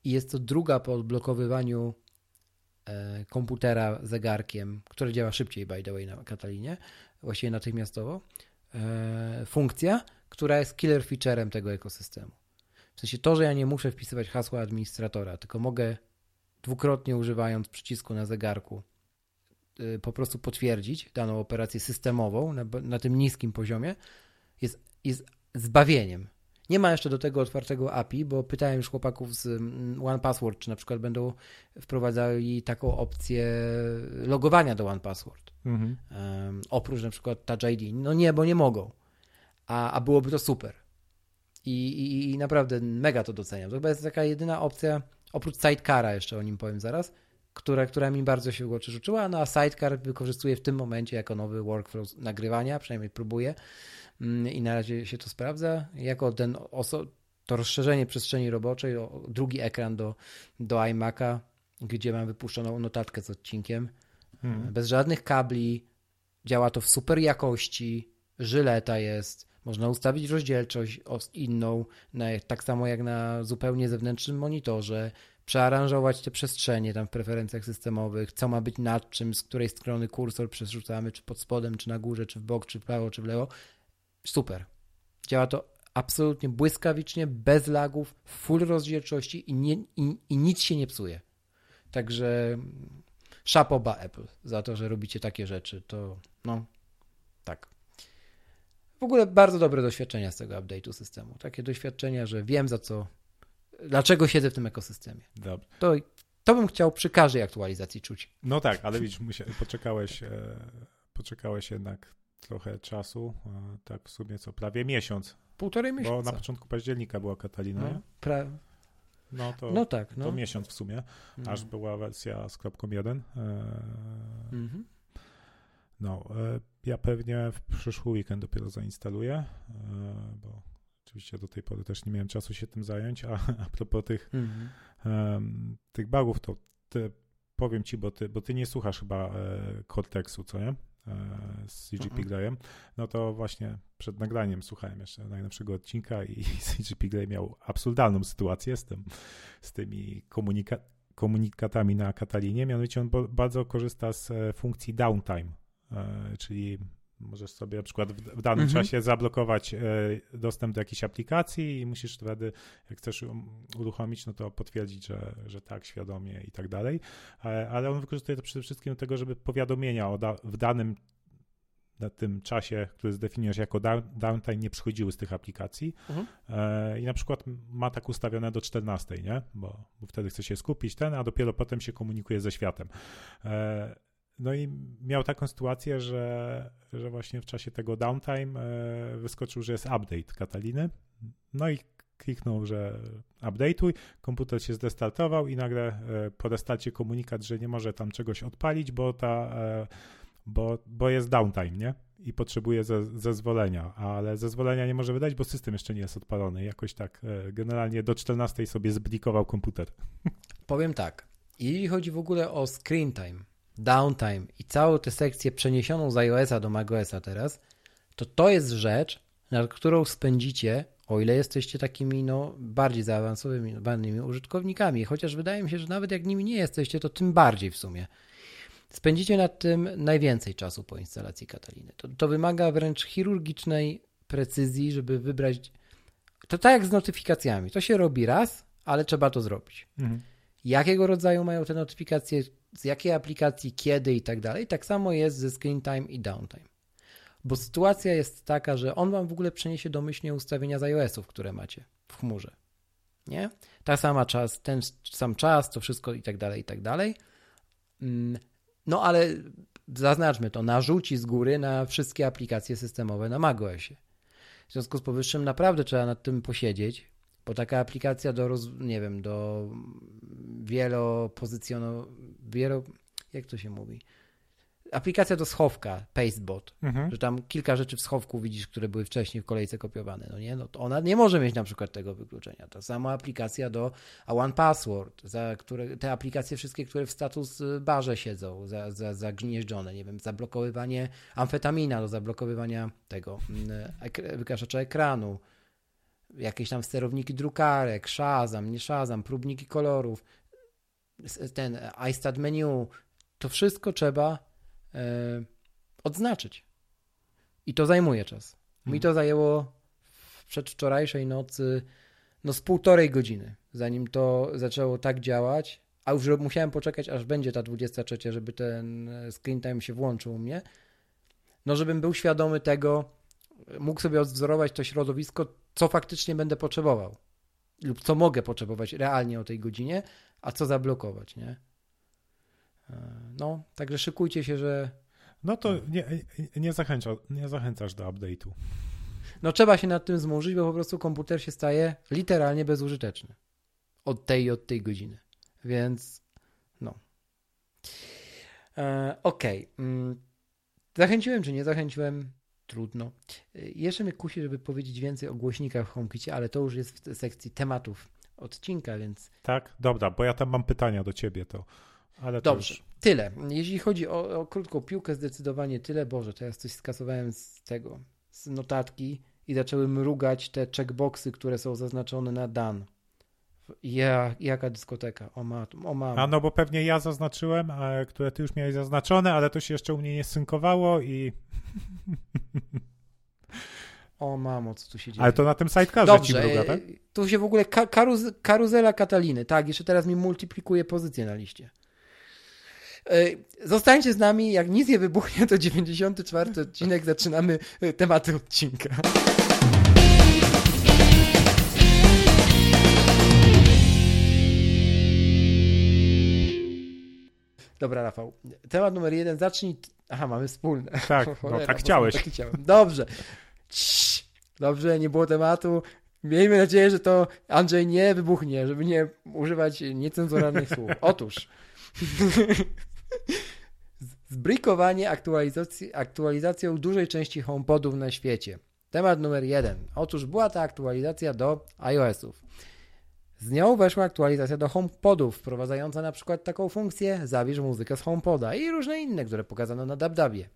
i jest to druga po odblokowywaniu e, komputera zegarkiem, które działa szybciej, by the way, na Katalinie, właściwie natychmiastowo, e, funkcja, która jest killer featurem tego ekosystemu. W sensie to, że ja nie muszę wpisywać hasła administratora, tylko mogę dwukrotnie używając przycisku na zegarku y, po prostu potwierdzić daną operację systemową na, na tym niskim poziomie, jest, jest zbawieniem. Nie ma jeszcze do tego otwartego API, bo pytałem już chłopaków z mm, OnePassword, czy na przykład będą wprowadzali taką opcję logowania do OnePassword. Mhm. Um, oprócz na przykład Touch ID. No nie, bo nie mogą. A, a byłoby to super. I, i, I, naprawdę mega to doceniam. To chyba jest taka jedyna opcja, oprócz Sidecara jeszcze o nim powiem zaraz, która, która mi bardzo się w oczy rzuciła, no a Sidecar wykorzystuję w tym momencie jako nowy workflow nagrywania, przynajmniej próbuję i na razie się to sprawdza. Jako ten to rozszerzenie przestrzeni roboczej, drugi ekran do, do iMac'a, gdzie mam wypuszczoną notatkę z odcinkiem, hmm. bez żadnych kabli, działa to w super jakości, żyleta jest, można ustawić rozdzielczość inną, tak samo jak na zupełnie zewnętrznym monitorze, przearanżować te przestrzenie tam w preferencjach systemowych, co ma być nad czym, z której strony kursor przerzucamy, czy pod spodem, czy na górze, czy w bok, czy w prawo, czy w lewo. Super. Działa to absolutnie błyskawicznie, bez lagów, full rozdzielczości i, nie, i, i nic się nie psuje. Także szapoba Apple za to, że robicie takie rzeczy. To no, tak. W ogóle bardzo dobre doświadczenia z tego update'u systemu. Takie doświadczenia, że wiem za co, dlaczego siedzę w tym ekosystemie. Dobrze. To, to bym chciał przy każdej aktualizacji czuć. No tak, ale widzisz, poczekałeś, e, poczekałeś jednak trochę czasu, tak w sumie co, prawie miesiąc. Półtorej miesiąca. Bo na początku października była Katalina, no, pra... no, to, no tak, no. to miesiąc w sumie, no. aż była wersja z kropką 1. E, mhm. No, e, ja pewnie w przyszły weekend dopiero zainstaluję, e, bo oczywiście do tej pory też nie miałem czasu się tym zająć, a, a propos tych, mhm. um, tych bugów, to powiem ci, bo ty, bo ty nie słuchasz chyba e, Cortexu, co nie? Z CGP mhm. Grayem, no to właśnie przed nagraniem słuchałem jeszcze najnowszego odcinka i CGP Grey miał absurdalną sytuację z tym, z tymi komunika komunikatami na Katalinie, mianowicie on bardzo korzysta z funkcji downtime, E, czyli możesz sobie na przykład w, danym mhm. czasie zablokować e, dostęp do jakiejś aplikacji i musisz wtedy, jak chcesz uruchomić, no to potwierdzić, że, że tak, świadomie i tak dalej. E, ale on wykorzystuje to przede wszystkim do tego, żeby powiadomienia da w danym na tym czasie, który zdefiniujesz jako downtime, nie przychodziły z tych aplikacji. Mhm. I na przykład ma tak ustawione do 14, nie? Bo, bo, wtedy chce się skupić ten, a dopiero potem się komunikuje ze światem. No i miał taką sytuację, że, że właśnie w czasie tego downtime e, wyskoczył, że jest update Kataliny. No i kliknął, że updateuj, komputer się zdestartował i nagle e, po restarcie komunikat, że nie może tam czegoś odpalić, bo ta, e, bo, bo jest downtime, nie? I potrzebuje ze, zezwolenia, ale zezwolenia nie może wydać, bo system jeszcze nie jest odpalony. Jakoś tak generalnie do 14 sobie zblikował komputer. Powiem tak, Jeśli chodzi w ogóle o screen time, downtime i całą tę sekcję przeniesioną z iOS-a do macOS-a teraz, to to jest rzecz, nad którą spędzicie, o ile jesteście takimi no, bardziej zaawansowanymi użytkownikami, chociaż wydaje mi się, że nawet jak nimi nie jesteście, to tym bardziej w sumie. Spędzicie nad tym najwięcej czasu po instalacji Kataliny. To, to wymaga wręcz chirurgicznej precyzji, żeby wybrać. To tak jak z notyfikacjami. To się robi raz, ale trzeba to zrobić. Mhm. Jakiego rodzaju mają te notyfikacje, z jakiej aplikacji, kiedy i tak dalej. Tak samo jest ze screen time i downtime. Bo sytuacja jest taka, że on wam w ogóle przeniesie domyślnie ustawienia z iOS-ów, które macie w chmurze. Nie? Ta sama czas, ten sam czas, to wszystko i tak dalej, i tak dalej. Mm, no ale zaznaczmy to, narzuci z góry na wszystkie aplikacje systemowe na macOSie. W związku z powyższym naprawdę trzeba nad tym posiedzieć, bo taka aplikacja do, roz, nie wiem, do wielopozycjonowania, wielo, jak to się mówi? aplikacja do schowka, Pastebot, mhm. że tam kilka rzeczy w schowku widzisz, które były wcześniej w kolejce kopiowane, no nie? No to ona nie może mieć na przykład tego wykluczenia. Ta sama aplikacja do One Password, za które, te aplikacje wszystkie, które w status barze siedzą, za, za, zagnieżdżone, nie wiem, zablokowywanie amfetamina do zablokowywania tego, mm, wykraczacza ekranu, jakieś tam sterowniki drukarek, Shazam, nie Shazam, próbniki kolorów, ten iStat menu, to wszystko trzeba e, odznaczyć. I to zajmuje czas. Mi mhm. to zajęło w przedwczorajszej nocy no z półtorej godziny, zanim to zaczęło tak działać, a już musiałem poczekać, aż będzie ta 23, żeby ten screen time się włączył u mnie. No, żebym był świadomy tego, mógł sobie odwzorować to środowisko, co faktycznie będę potrzebował lub co mogę potrzebować realnie o tej godzinie, a co zablokować, nie? No, także szykujcie się, że. No to nie, nie, nie zachęcasz do update'u. No trzeba się nad tym zmurzyć, bo po prostu komputer się staje literalnie bezużyteczny. Od tej i od tej godziny. Więc no. E, Okej. Okay. Mm, zachęciłem czy nie zachęciłem? Trudno. E, jeszcze mnie kusi, żeby powiedzieć więcej o głośnikach w HomeKitie, ale to już jest w sekcji tematów odcinka, więc... Tak? Dobra, bo ja tam mam pytania do ciebie, to... Ale Dobrze, już... tyle. Jeśli chodzi o, o, krótką piłkę, zdecydowanie tyle. Boże, teraz coś skasowałem z tego, z notatki i zaczęły mrugać te checkboxy, które są zaznaczone na dan. Ja, jaka dyskoteka? O, ma, o mam. A no bo pewnie ja zaznaczyłem, a, które ty już miałeś zaznaczone, ale to się jeszcze u mnie nie synkowało i... O mamo, co tu się dzieje? Ale to na tym sidecarze ci mruga, tak? Tu się w ogóle ka karuz karuzela Kataliny, tak, jeszcze teraz mi multiplikuje pozycję na liście. E, zostańcie z nami, jak nic nie wybuchnie, to 94 odcinek, zaczynamy e, tematy odcinka. Dobra, Rafał. Temat numer jeden. Zacznij. Aha, mamy wspólne. Tak, no, tak chciałeś. Tak chciałem. Dobrze. Dobrze, nie było tematu. Miejmy nadzieję, że to Andrzej nie wybuchnie, żeby nie używać niecenzuralnych słów. Otóż. Zbrikowanie aktualizacji, aktualizacją dużej części HomePodów na świecie. Temat numer jeden. Otóż była ta aktualizacja do iOS-ów. Z nią weszła aktualizacja do HomePodów, wprowadzająca na przykład taką funkcję zabierz muzykę z HomePoda i różne inne, które pokazano na DabDabie.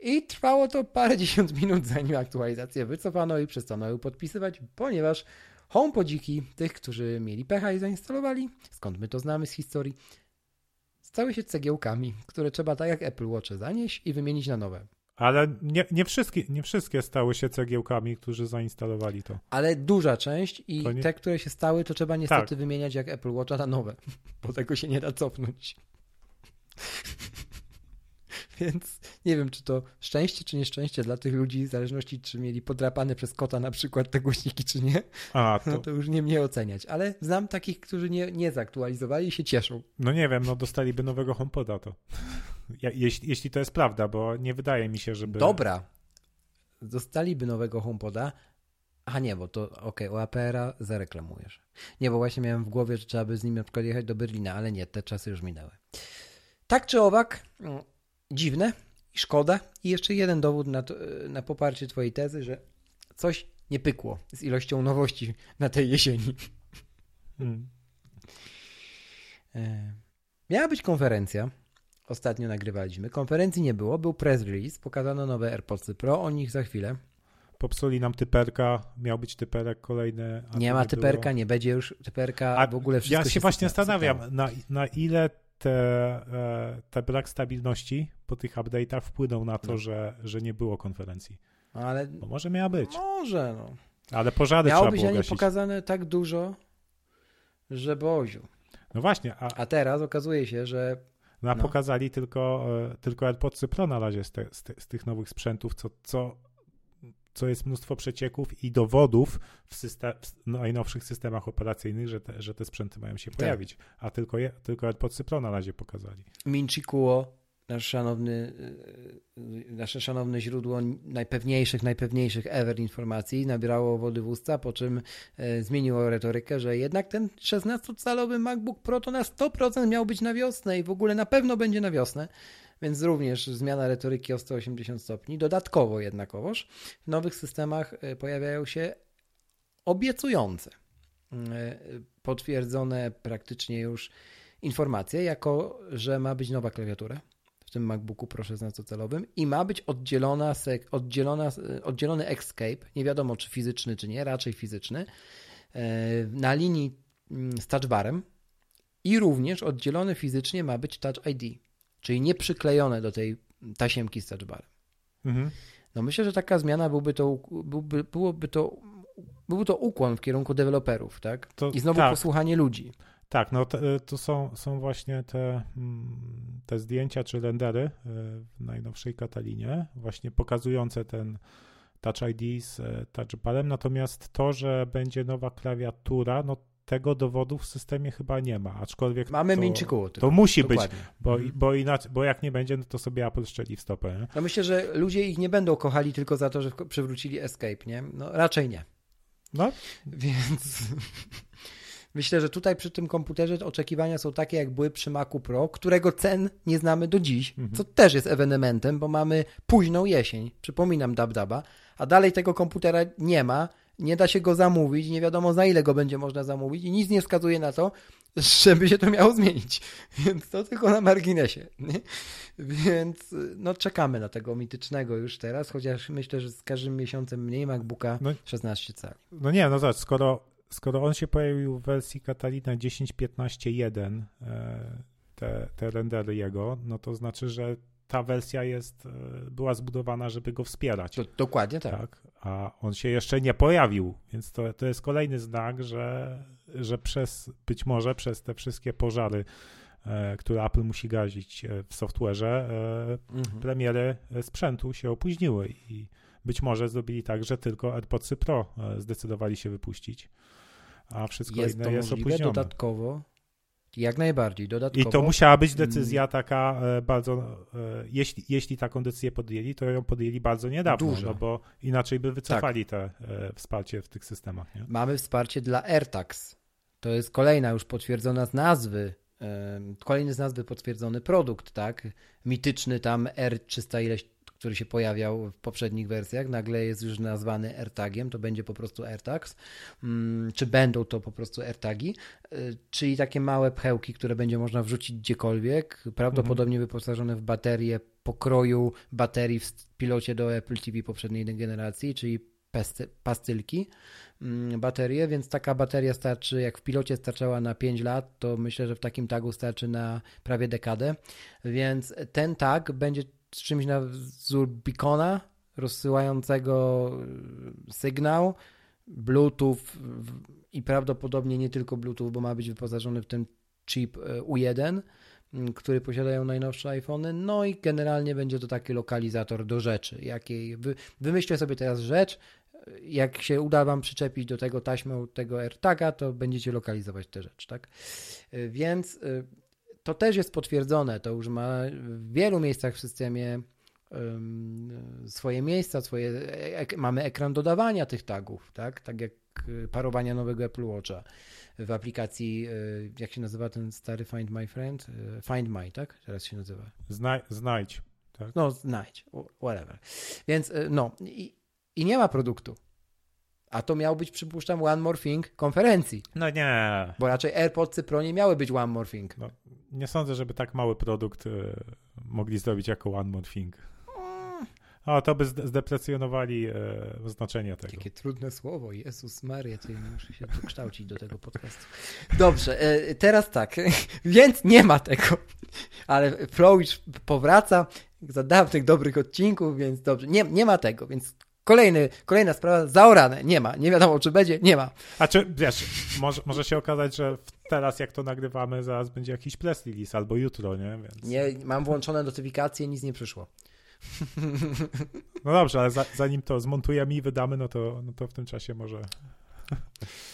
I trwało to parę dziesiąt minut, zanim aktualizację wycofano i przestano ją podpisywać, ponieważ HomePodziki, tych, którzy mieli pecha i zainstalowali, skąd my to znamy z historii, stały się cegiełkami, które trzeba tak jak Apple Watch zanieść i wymienić na nowe. Ale nie, nie, wszystkie, nie wszystkie stały się cegiełkami, którzy zainstalowali to. Ale duża część i nie... te, które się stały, to trzeba niestety tak. wymieniać jak Apple Watcha na nowe, bo tego się nie da cofnąć. Więc nie wiem, czy to szczęście, czy nieszczęście dla tych ludzi, w zależności, czy mieli podrapane przez kota na przykład te głośniki, czy nie. A, to... No to już nie mnie oceniać. Ale znam takich, którzy nie, nie zaktualizowali i się cieszą. No nie wiem, no dostaliby nowego HomePoda to. Jeśli, jeśli to jest prawda, bo nie wydaje mi się, żeby... Dobra. Dostaliby nowego HomePoda, a nie, bo to okej, okay, u APR-a zareklamujesz. Nie, bo właśnie miałem w głowie, że trzeba by z nim na przykład jechać do Berlina, ale nie, te czasy już minęły. Tak czy owak, dziwne i szkoda. I jeszcze jeden dowód na, to, na poparcie Twojej tezy, że coś nie pykło z ilością nowości na tej jesieni. Hmm. E, Miała być konferencja. Ostatnio nagrywaliśmy. Konferencji nie było, był press release, pokazano nowe AirPods Pro, o nich za chwilę. Popsuli nam typerka, miał być typerek kolejny. Nie to ma typerka, było. nie będzie już typerka, A w ogóle wszystko Ja się właśnie sypie- zastanawiam, na, na ile te, e, te brak stabilności po tych update'ach wpłynął na to, No. że, że nie było konferencji. Ale Bo może miała być, może, no. ale pożary Miało trzeba było nie pokazane tak dużo, że boziu. No właśnie, a, A teraz okazuje się, że no, a no. pokazali tylko, e, tylko AirPodsy Pro na razie z, te, z, te, z tych nowych sprzętów, co, co, co jest mnóstwo przecieków i dowodów w system, w najnowszych systemach operacyjnych, że te, że te sprzęty mają się pojawić. A tylko, je, tylko AirPodsy Pro na razie pokazali. Minchi Kuo, nasz szanowny, yy, nasze szanowne źródło najpewniejszych, najpewniejszych ever informacji, nabierało wody w usta, po czym e, zmieniło retorykę, że jednak ten 16-calowy MacBook Pro to na 100% miał być na wiosnę i w ogóle na pewno będzie na wiosnę. Więc również zmiana retoryki o 180 stopni. Dodatkowo jednakowoż w nowych systemach e, pojawiają się obiecujące, e, potwierdzone praktycznie już informacje, jako że ma być nowa klawiatura tym MacBooku Pro 16-calowym i ma być oddzielona, sek- oddzielona, e, oddzielony Escape, nie wiadomo czy fizyczny, czy nie, raczej fizyczny, e, na linii mm, z touchbarem i również oddzielony fizycznie ma być Touch ID, czyli nie przyklejone do tej tasiemki z touchbarem. Mhm. No myślę, że taka zmiana byłby to, byłby, byłoby to, byłby to ukłon w kierunku deweloperów, tak? To, I znowu tak, posłuchanie ludzi. Tak, no to, to są, są właśnie te, mm, te zdjęcia czy rendery y, w najnowszej Katalinie, właśnie pokazujące ten Touch ID z e, touchbarem, natomiast to, że będzie nowa klawiatura, no tego dowodu w systemie chyba nie ma, aczkolwiek Mamy to, Minchi Kuo to musi być, Dokładnie. bo, Mhm. bo, inaczej, bo jak nie będzie, no to sobie Apple szczeli w stopę. Nie? No myślę, że ludzie ich nie będą kochali tylko za to, że przywrócili Escape, nie? No raczej nie. No, Więc myślę, że tutaj przy tym komputerze oczekiwania są takie, jak były przy Macu Pro, którego cen nie znamy do dziś, Mhm. co też jest ewenementem, bo mamy późną jesień, przypominam DabDaba, a dalej tego komputera nie ma, nie da się go zamówić, nie wiadomo za ile go będzie można zamówić i nic nie wskazuje na to, żeby się to miało zmienić. Więc to tylko na marginesie. Nie? Więc no czekamy na tego mitycznego już teraz, chociaż myślę, że z każdym miesiącem mniej MacBooka No. 16 cali. no nie, no zobacz, skoro, skoro on się pojawił w wersji Catalina 10.15.1, e, te, te rendery jego, no to znaczy, że ta wersja jest, e, była zbudowana, żeby go wspierać. To, dokładnie tak. Tak, a on się jeszcze nie pojawił, więc to, to jest kolejny znak, że, że przez, być może przez te wszystkie pożary, e, które Apple musi gazić w software'ze, Mhm. premiery sprzętu się opóźniły i być może zrobili tak, że tylko AirPodsy Pro zdecydowali się wypuścić, a wszystko Jest inne to jest możliwe opóźnione. dodatkowo. Jak najbardziej, dodatkowo. I to musiała być decyzja taka e, bardzo, e, jeśli, jeśli taką decyzję podjęli, to ją podjęli bardzo niedawno, Dużo. no bo inaczej by wycofali te e, wsparcie w tych systemach. Nie? Mamy wsparcie dla AirTags. To jest kolejna już potwierdzona z nazwy, kolejny z nazwy potwierdzony produkt, tak? Mityczny tam R300 ileś, który się pojawiał w poprzednich wersjach, nagle jest już nazwany AirTagiem, to będzie po prostu AirTags, Mm, czy będą to po prostu AirTagi, y, czyli takie małe pchełki, które będzie można wrzucić gdziekolwiek, prawdopodobnie wyposażone w baterie pokroju baterii w pilocie do Apple TV poprzedniej generacji, czyli pastylki, mm, baterie, więc taka bateria starczy, jak w pilocie starczała na 5 lat, to myślę, że w takim tagu starczy na prawie dekadę, więc ten tag będzie czymś na wzór beacona, rozsyłającego y, sygnał, Bluetooth i prawdopodobnie nie tylko Bluetooth, bo ma być wyposażony w ten chip y, U1, m, który posiadają najnowsze iPhony. No i generalnie będzie to taki lokalizator do rzeczy. Jakiej wy, wymyślę sobie teraz rzecz. Jak się uda Wam przyczepić do tego taśmę tego AirTaga, to będziecie lokalizować tę rzecz, tak? Y, Więc y, to też jest potwierdzone. To już ma w wielu miejscach w systemie swoje miejsca, swoje, ek, mamy ekran dodawania tych tagów, tak? Tak jak y, parowania nowego Apple Watcha w aplikacji, y, jak się nazywa ten stary Find My Friend? Y, Find My, tak? Teraz się nazywa. Znaj, znajdź. No, znajdź, whatever. Więc no, i, i nie ma produktu. A to miał być, przypuszczam, One More Thing konferencji, No nie. bo raczej AirPods Pro nie miały być One More Thing. No, nie sądzę, żeby tak mały produkt y, mogli zrobić jako One More Thing. O, to by zdeprecjonowali e, znaczenie tego. Takie trudne słowo, Jezus Maria, to muszę się dokształcić do tego podcastu. Dobrze, e, teraz tak, więc nie ma tego, ale Flow już powraca za dawnych dobrych odcinków, więc dobrze, nie, nie ma tego, więc Kolejny, kolejna sprawa, zaorane, nie ma, nie wiadomo czy będzie, nie ma. A czy, wiesz, może, może się okazać, że teraz jak to nagrywamy, zaraz będzie jakiś press release albo jutro, nie? Więc... Nie, mam włączone notyfikacje, nic nie przyszło. No dobrze, ale za, zanim to zmontujemy i wydamy, no to, no to w tym czasie może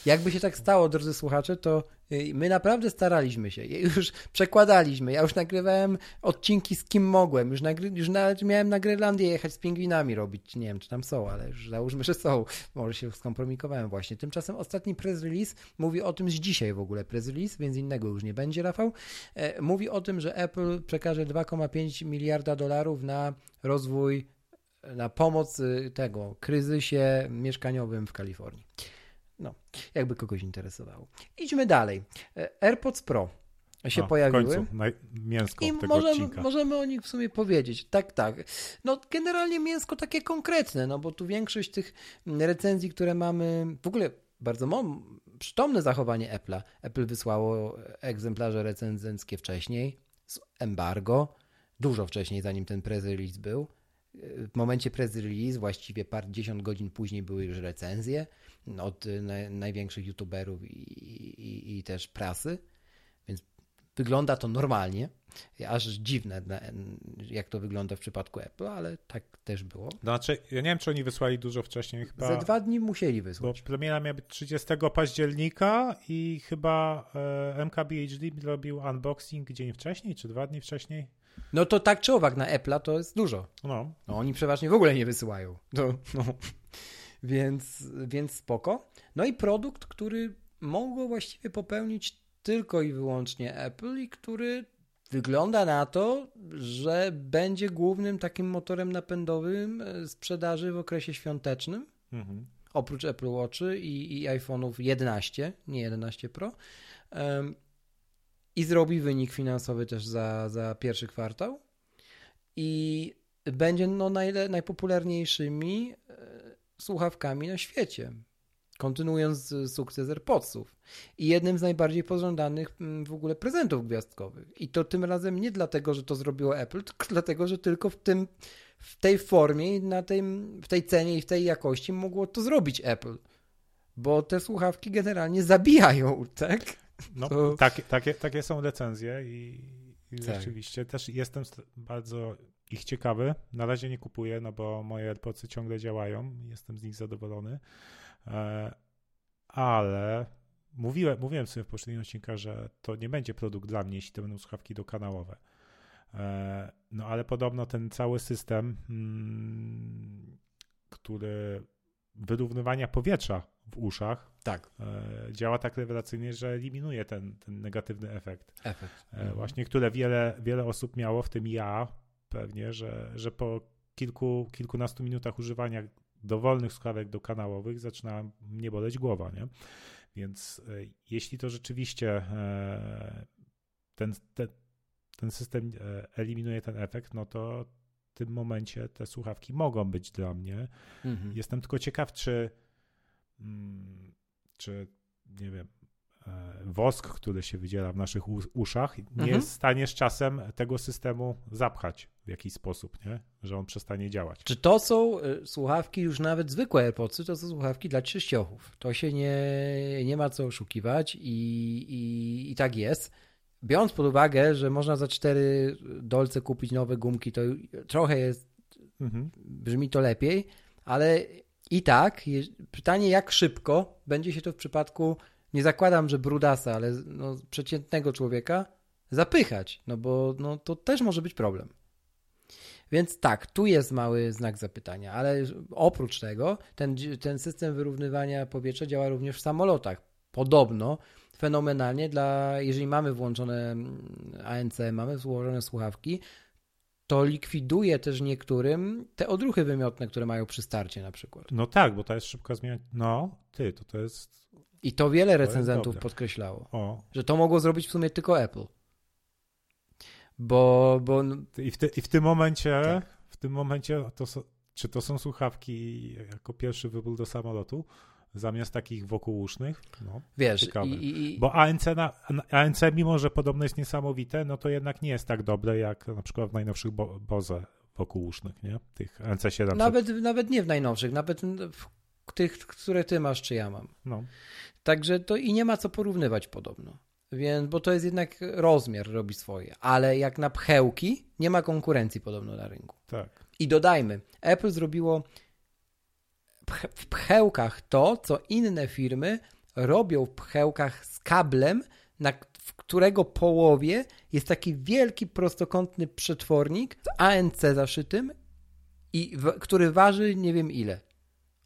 jakby się tak stało, drodzy słuchacze, to y, my naprawdę staraliśmy się. Już przekładaliśmy. Ja już nagrywałem odcinki z kim mogłem. Już, nagry, już nawet miałem na Grenlandię jechać z pingwinami robić. Nie wiem, czy tam są, ale już załóżmy, że są. Może się skompromikowałem właśnie. Tymczasem ostatni press release mówi o tym z dzisiaj w ogóle press release, więc innego już nie będzie, Rafał. E, mówi o tym, że Apple przekaże 2,5 miliarda dolarów na rozwój, na pomoc y, tego kryzysie mieszkaniowym w Kalifornii. No, jakby kogoś interesowało. Idźmy dalej. E, AirPods Pro się o, pojawiły. W końcu, mięsko I tego możemy, odcinka. możemy o nich w sumie powiedzieć. Tak, tak. No generalnie mięsko takie konkretne, no bo tu większość tych recenzji, które mamy, w ogóle bardzo przytomne zachowanie Apple'a. Apple wysłało egzemplarze recenzenckie wcześniej, z embargo, dużo wcześniej, zanim ten press release był. W momencie press release, właściwie par dziesiąt godzin później były już recenzje od największych youtuberów i, i, i też prasy, więc wygląda to normalnie. Aż dziwne, jak to wygląda w przypadku Apple, ale tak też było. Znaczy, ja nie wiem, czy oni wysłali dużo wcześniej. Chyba, Ze dwa dni musieli wysłać. Bo premiera miała być 30 października i chyba e, MKBHD robił unboxing dzień wcześniej, czy dwa dni wcześniej. No to tak czy owak na Apple'a to jest dużo. No. no. Oni przeważnie w ogóle nie wysyłają. To, no więc, więc spoko. No i produkt, który mogło właściwie popełnić tylko i wyłącznie Apple i który wygląda na to, że będzie głównym takim motorem napędowym e, sprzedaży w okresie świątecznym. Mhm. Oprócz Apple Watchy i, i iPhone'ów 11, nie 11 Pro. Um, I zrobi wynik finansowy też za, za pierwszy kwartał. I będzie no naj, najpopularniejszymi słuchawkami na świecie. Kontynuując sukces AirPodsów. I jednym z najbardziej pożądanych w ogóle prezentów gwiazdkowych. I to tym razem nie dlatego, że to zrobiło Apple, tylko dlatego, że tylko w tym w tej formie, na tej, w tej cenie i w tej jakości mogło to zrobić Apple. Bo te słuchawki generalnie zabijają, tak? No, to... takie, takie, takie są recenzje i, i tak. rzeczywiście też jestem bardzo ich ciekawy. Na razie nie kupuję, no bo moje AirPodsy ciągle działają. Jestem z nich zadowolony. E, ale mówiłem, mówiłem sobie w poprzednim odcinku, że to nie będzie produkt dla mnie, jeśli to będą słuchawki dokanałowe. E, no ale podobno ten cały system, mm, który wyrównywania powietrza w uszach tak. E, działa tak rewelacyjnie, że eliminuje ten, ten negatywny efekt. Efekt. Mhm. Właśnie, które wiele, wiele osób miało, w tym ja, pewnie, że, że po kilku, kilkunastu minutach używania dowolnych słuchawek do kanałowych zaczyna mnie boleć głowa, nie? Więc e, jeśli to rzeczywiście e, ten, ten, ten system e, eliminuje ten efekt, no to tym momencie te słuchawki mogą być dla mnie. Mhm. Jestem tylko ciekaw, czy, mm, czy nie wiem, E, wosk, który się wydziela w naszych uszach, nie mhm. jest w stanie z czasem tego systemu zapchać w jakiś sposób, nie? że on przestanie działać. Czy to są e, słuchawki już nawet zwykłe AirPodsy, to są słuchawki dla trzyściochów. To się nie, nie ma co oszukiwać i, i, i tak jest. Biorąc pod uwagę, że można za cztery dolce kupić nowe gumki, to trochę jest, mhm. brzmi to lepiej, ale i tak, pytanie jak szybko będzie się to w przypadku nie zakładam, że brudasa, ale no, przeciętnego człowieka zapychać, no bo no, to też może być problem. Więc tak, tu jest mały znak zapytania, ale oprócz tego ten, ten system wyrównywania powietrza działa również w samolotach. Podobno fenomenalnie dla, jeżeli mamy włączone mm, ANC, mamy włożone słuchawki, to likwiduje też niektórym te odruchy wymiotne, które mają przy starcie na przykład. No tak, bo to jest szybka zmiana. No, ty, to to jest i to wiele recenzentów to podkreślało, o. że to mogło zrobić w sumie tylko Apple. bo... bo... I, w ty, I w tym momencie, tak. w tym momencie to czy to są słuchawki jako pierwszy wybór do samolotu? Zamiast takich wokółusznych. No, Wiesz, i, i, bo ANC, na, ANC, mimo że podobno jest niesamowite, no to jednak nie jest tak dobre jak na przykład w najnowszych bo, Boze wokółusznych, nie? Tych ANC700. Nawet, nawet nie w najnowszych, nawet w tych, które ty masz, czy ja mam. No. Także to i nie ma co porównywać podobno. Więc, bo to jest jednak rozmiar robi swoje. Ale jak na pchełki, nie ma konkurencji podobno na rynku. Tak. I dodajmy, Apple zrobiło w pchełkach to, co inne firmy robią w pchełkach z kablem, na w którego połowie jest taki wielki prostokątny przetwornik z ANC zaszytym i w, który waży nie wiem ile.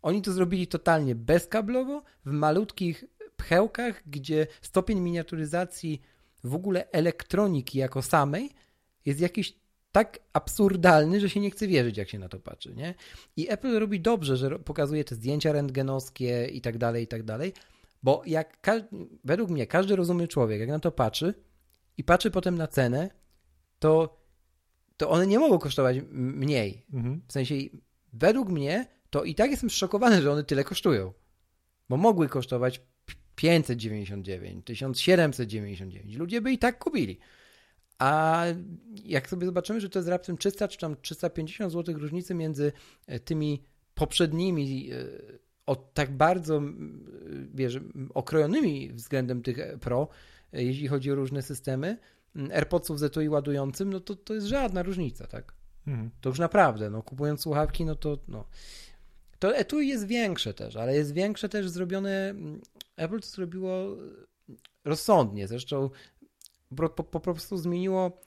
Oni to zrobili totalnie bezkablowo, w malutkich pchełkach, gdzie stopień miniaturyzacji w ogóle elektroniki jako samej jest jakiś tak absurdalny, że się nie chce wierzyć, jak się na to patrzy, nie? I Apple robi dobrze, że pokazuje te zdjęcia rentgenowskie i tak dalej, i tak dalej, bo jak według mnie każdy rozumny człowiek, jak na to patrzy i patrzy potem na cenę, to, to one nie mogą kosztować mniej. Mhm. W sensie, według mnie, to i tak jestem zszokowany, że one tyle kosztują. Bo mogły kosztować 599, 1799. Ludzie by i tak kupili. A jak sobie zobaczymy, że to jest raptem 300 czy tam 350 zł różnicy między e, tymi poprzednimi e, od tak bardzo wiesz, okrojonymi względem tych e, Pro, jeśli chodzi o różne systemy, AirPodsów z etui ładującym, no to, to jest żadna różnica, tak? Mhm. To już naprawdę, no kupując słuchawki, no to no. To etui jest większe też, ale jest większe też zrobione, Apple to zrobiło rozsądnie, zresztą po, po, po prostu zmieniło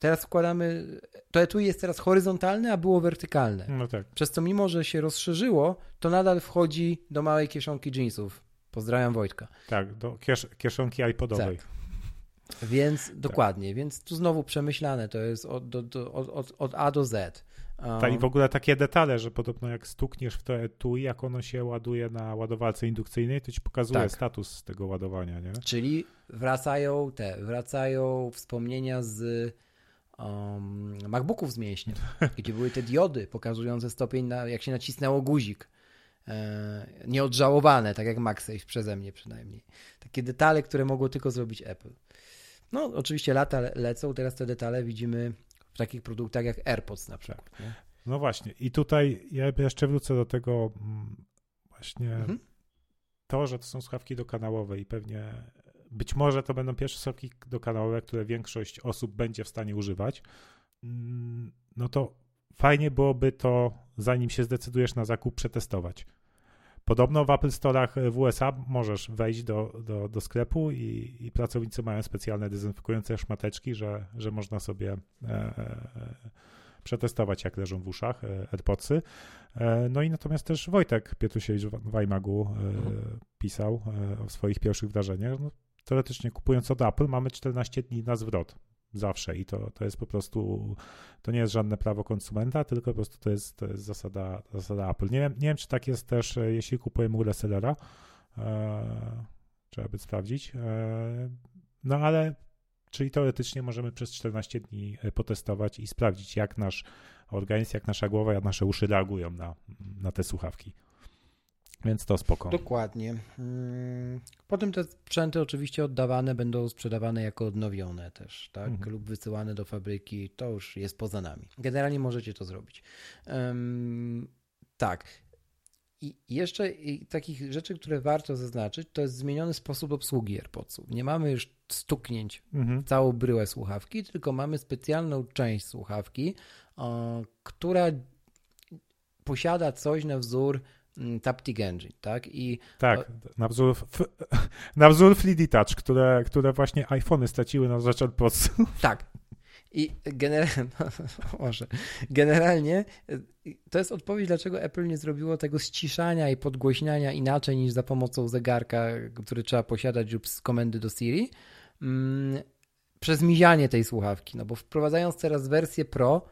teraz wkładamy, to etui jest teraz horyzontalne, a było wertykalne. No tak. Przez co mimo, że się rozszerzyło, to nadal wchodzi do małej kieszonki jeansów. Pozdrawiam Wojtka. Tak, do kiesz kieszonki iPodowej. Tak. Więc tak. dokładnie, więc tu znowu przemyślane to jest od, do, do, od, od A do Z. Tak, i w ogóle takie detale, że podobno jak stukniesz w to etui, jak ono się ładuje na ładowalce indukcyjnej, to ci pokazuje tak. status tego ładowania, nie? Czyli wracają te, wracają wspomnienia z um, MacBooków z mięśniem, gdzie były te diody pokazujące stopień, na, jak się nacisnęło guzik. E, nieodżałowane, tak jak MagSafe przeze mnie przynajmniej. Takie detale, które mogło tylko zrobić Apple. No, oczywiście lata lecą, teraz te detale widzimy w takich produktach jak AirPods na przykład. Tak. No właśnie, i tutaj ja jeszcze wrócę do tego mm, właśnie mhm. to, że to są słuchawki dokanałowe i pewnie być może to będą pierwsze słuchawki dokanałowe, które większość osób będzie w stanie używać. Mm, no to fajnie byłoby to, zanim się zdecydujesz na zakup, przetestować. Podobno w Apple Store'ach w USA możesz wejść do, do, do sklepu i, i, pracownicy mają specjalne dezynfekujące szmateczki, że, że można sobie e, e, przetestować, jak leżą w uszach e, AirPodsy. E, no i natomiast też Wojtek Pietrusiewicz w iMagu e, mhm. pisał e, o swoich pierwszych wrażeniach. No, teoretycznie kupując od Apple mamy 14 dni na zwrot zawsze i to, to jest po prostu, to nie jest żadne prawo konsumenta, tylko po prostu to jest, to jest zasada, zasada Apple. Nie wiem, nie wiem, czy tak jest też, e, jeśli kupujemy resellera, e, trzeba by sprawdzić, e, no ale czyli teoretycznie możemy przez 14 dni e, potestować i sprawdzić, jak nasz organizm, jak nasza głowa, jak nasze uszy reagują na, na te słuchawki. Więc to spoko. Dokładnie. Mm, potem te sprzęty oczywiście oddawane będą sprzedawane jako odnowione też, tak? Mhm. Lub wysyłane do fabryki. To już jest poza nami. Generalnie możecie to zrobić. Um, tak. I jeszcze takich rzeczy, które warto zaznaczyć, to jest zmieniony sposób obsługi AirPodsów. Nie mamy już stuknięć mhm. w całą bryłę słuchawki, tylko mamy specjalną część słuchawki, o, która posiada coś na wzór Taptic Engine, tak? I tak, na wzór, na wzór Fleety Touch, które, które właśnie iPhony straciły na rzecz AirPods. Tak. I generalnie, może, generalnie to jest odpowiedź, dlaczego Apple nie zrobiło tego ściszania i podgłośniania inaczej niż za pomocą zegarka, który trzeba posiadać lub z komendy do Siri, mm, przez mizianie tej słuchawki. No bo wprowadzając teraz wersję Pro,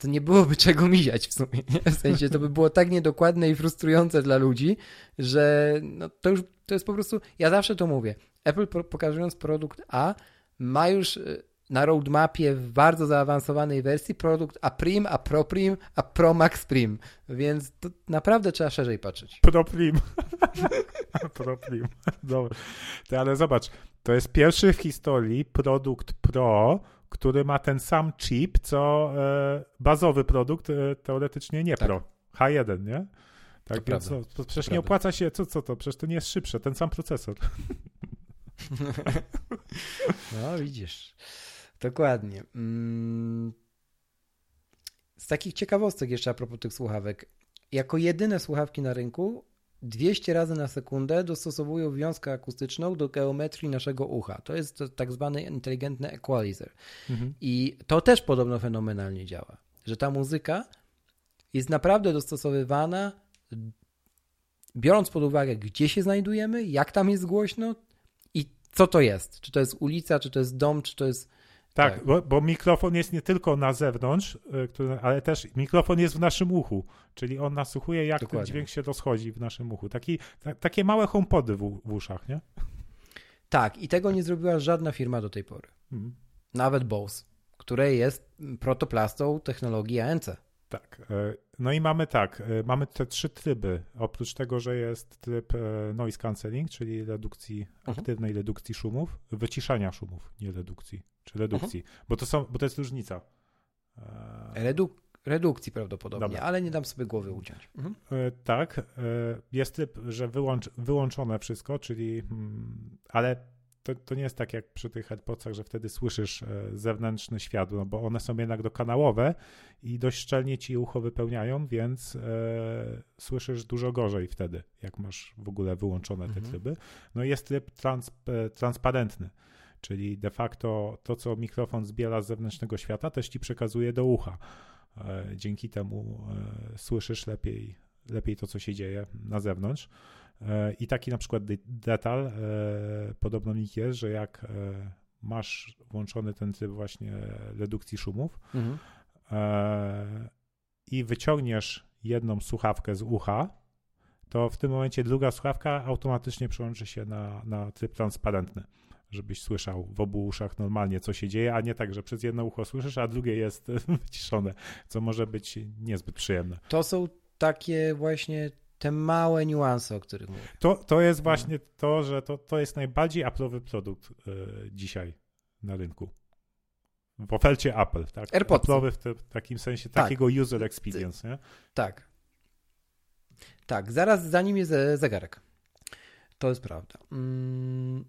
to nie byłoby czego miziać w sumie. Nie? W sensie to by było tak niedokładne i frustrujące dla ludzi, że no, to już to jest po prostu. Ja zawsze to mówię. Apple pokazując produkt A ma już y, na roadmapie w bardzo zaawansowanej wersji produkt A Prim, A Pro Prim, A Pro Max Prim, więc to naprawdę trzeba szerzej patrzeć. Pro Prim. Pro Prim. Dobra. Ale zobacz, to jest pierwszy w historii produkt Pro, który ma ten sam chip, co e, bazowy produkt, e, teoretycznie nie Tak. Pro. H1, nie? Tak, To więc prawda. co, to przecież To nie prawda. opłaca się, co, co to? Przecież to nie jest szybsze, ten sam procesor. No, widzisz. Dokładnie. Mm. Z takich ciekawostek jeszcze a propos tych słuchawek. Jako jedyne słuchawki na rynku 200 razy na sekundę dostosowują wiązkę akustyczną do geometrii naszego ucha. To jest tak zwany inteligentny equalizer. Mhm. I to też podobno fenomenalnie działa. Że ta muzyka jest naprawdę dostosowywana, biorąc pod uwagę, gdzie się znajdujemy, jak tam jest głośno i co to jest. Czy to jest ulica, czy to jest dom, czy to jest. Tak, Tak. Bo, bo mikrofon jest nie tylko na zewnątrz, y, który, ale też mikrofon jest w naszym uchu, czyli on nasłuchuje, jak Dokładnie. ten dźwięk się rozchodzi w naszym uchu. Taki, ta, takie małe homepody w, w uszach, nie? Tak, i tego nie zrobiła żadna firma do tej pory. Mhm. Nawet Bose, które jest protoplastą technologii ANC. Tak. e, No i mamy tak, e, mamy te trzy tryby. Oprócz tego, że jest tryb e, noise cancelling, czyli redukcji, Mhm. aktywnej redukcji szumów, wyciszania szumów, nie redukcji, czy redukcji, bo, to są, bo to jest różnica. Reduk- redukcji prawdopodobnie, Dobra. ale nie dam sobie głowy uciąć. Mhm. Tak, jest tryb, że wyłącz, wyłączone wszystko, czyli, mm, ale to, to nie jest tak jak przy tych AirPodsach, że wtedy słyszysz e, zewnętrzny świat, no bo one są jednak dokanałowe i dość szczelnie ci ucho wypełniają, więc e, słyszysz dużo gorzej wtedy, jak masz w ogóle wyłączone te Mhm. tryby. No i jest tryb trans, e, transparentny, czyli de facto to, co mikrofon zbiera z zewnętrznego świata, też ci przekazuje do ucha. E, Dzięki temu e, słyszysz lepiej, lepiej to, co się dzieje na zewnątrz. I taki na przykład de- detal, e, podobno mi jest, że jak e, masz włączony ten tryb właśnie redukcji szumów Mhm. e, i wyciągniesz jedną słuchawkę z ucha, to w tym momencie druga słuchawka automatycznie przełączy się na, na tryb transparentny, żebyś słyszał w obu uszach normalnie, co się dzieje, a nie tak, że przez jedno ucho słyszysz, a drugie jest wyciszone, co może być niezbyt przyjemne. To są takie właśnie te małe niuanse, o których mówię. To, to jest właśnie to, że to, to jest najbardziej Apple'owy produkt y, dzisiaj na rynku. W ofercie Apple, tak? AirPodsy. Apple'owy w, te, w takim sensie Tak. takiego user experience, nie? Tak. Tak, zaraz za nim jest e, zegarek. To jest prawda. Mm,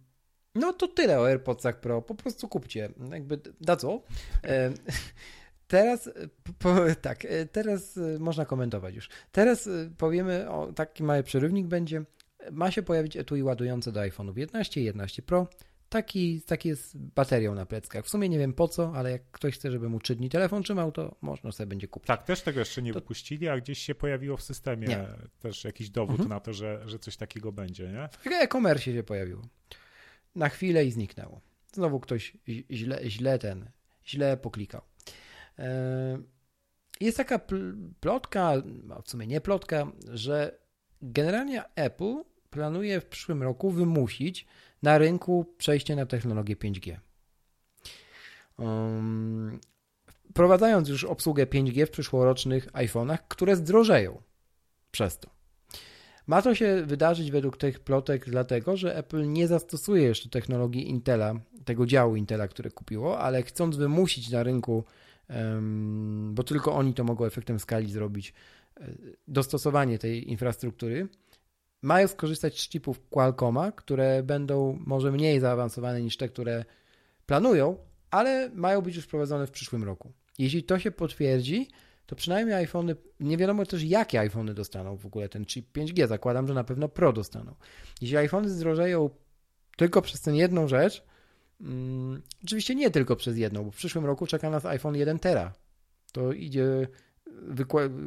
No to tyle o AirPodsach Pro. Po prostu kupcie. Jakby da co? Teraz, e, po, tak, e, teraz e, można komentować już. Teraz powiemy o taki mały przerywnik będzie. Ma się pojawić etui ładujące do iPhone'ów 11 i 11 Pro. Taki, taki jest z baterią na pleckach. W sumie nie wiem po co, ale jak ktoś chce, żeby mu 3 dni telefon trzymał, to można sobie będzie kupić. Tak, też tego jeszcze nie To- wypuścili, a gdzieś się pojawiło w systemie Nie. też jakiś dowód Mhm. na to, że, że coś takiego będzie, nie? W e-commerce się pojawiło. Na chwilę i zniknęło. Znowu ktoś źle, źle ten, źle poklikał. E, Jest taka pl- plotka, w sumie nie plotka, że generalnie Apple planuje w przyszłym roku wymusić na rynku przejście na technologię 5G. Um, wprowadzając już obsługę 5G w przyszłorocznych iPhone'ach, które zdrożeją przez to. Ma to się wydarzyć według tych plotek dlatego, że Apple nie zastosuje jeszcze technologii Intela, tego działu Intela, które kupiło, ale chcąc wymusić na rynku, bo tylko oni to mogą efektem skali zrobić, e, dostosowanie tej infrastruktury, mają skorzystać z chipów Qualcomma, które będą może mniej zaawansowane niż te, które planują, ale mają być już wprowadzone w przyszłym roku. Jeśli to się potwierdzi, to przynajmniej iPhony, nie wiadomo też jakie iPhony dostaną w ogóle ten chip 5G. Zakładam, że na pewno Pro dostaną. Jeśli iPhony zdrożeją tylko przez tę jedną rzecz, mm, oczywiście nie tylko przez jedną, bo w przyszłym roku czeka nas iPhone 1 Tera. To idzie,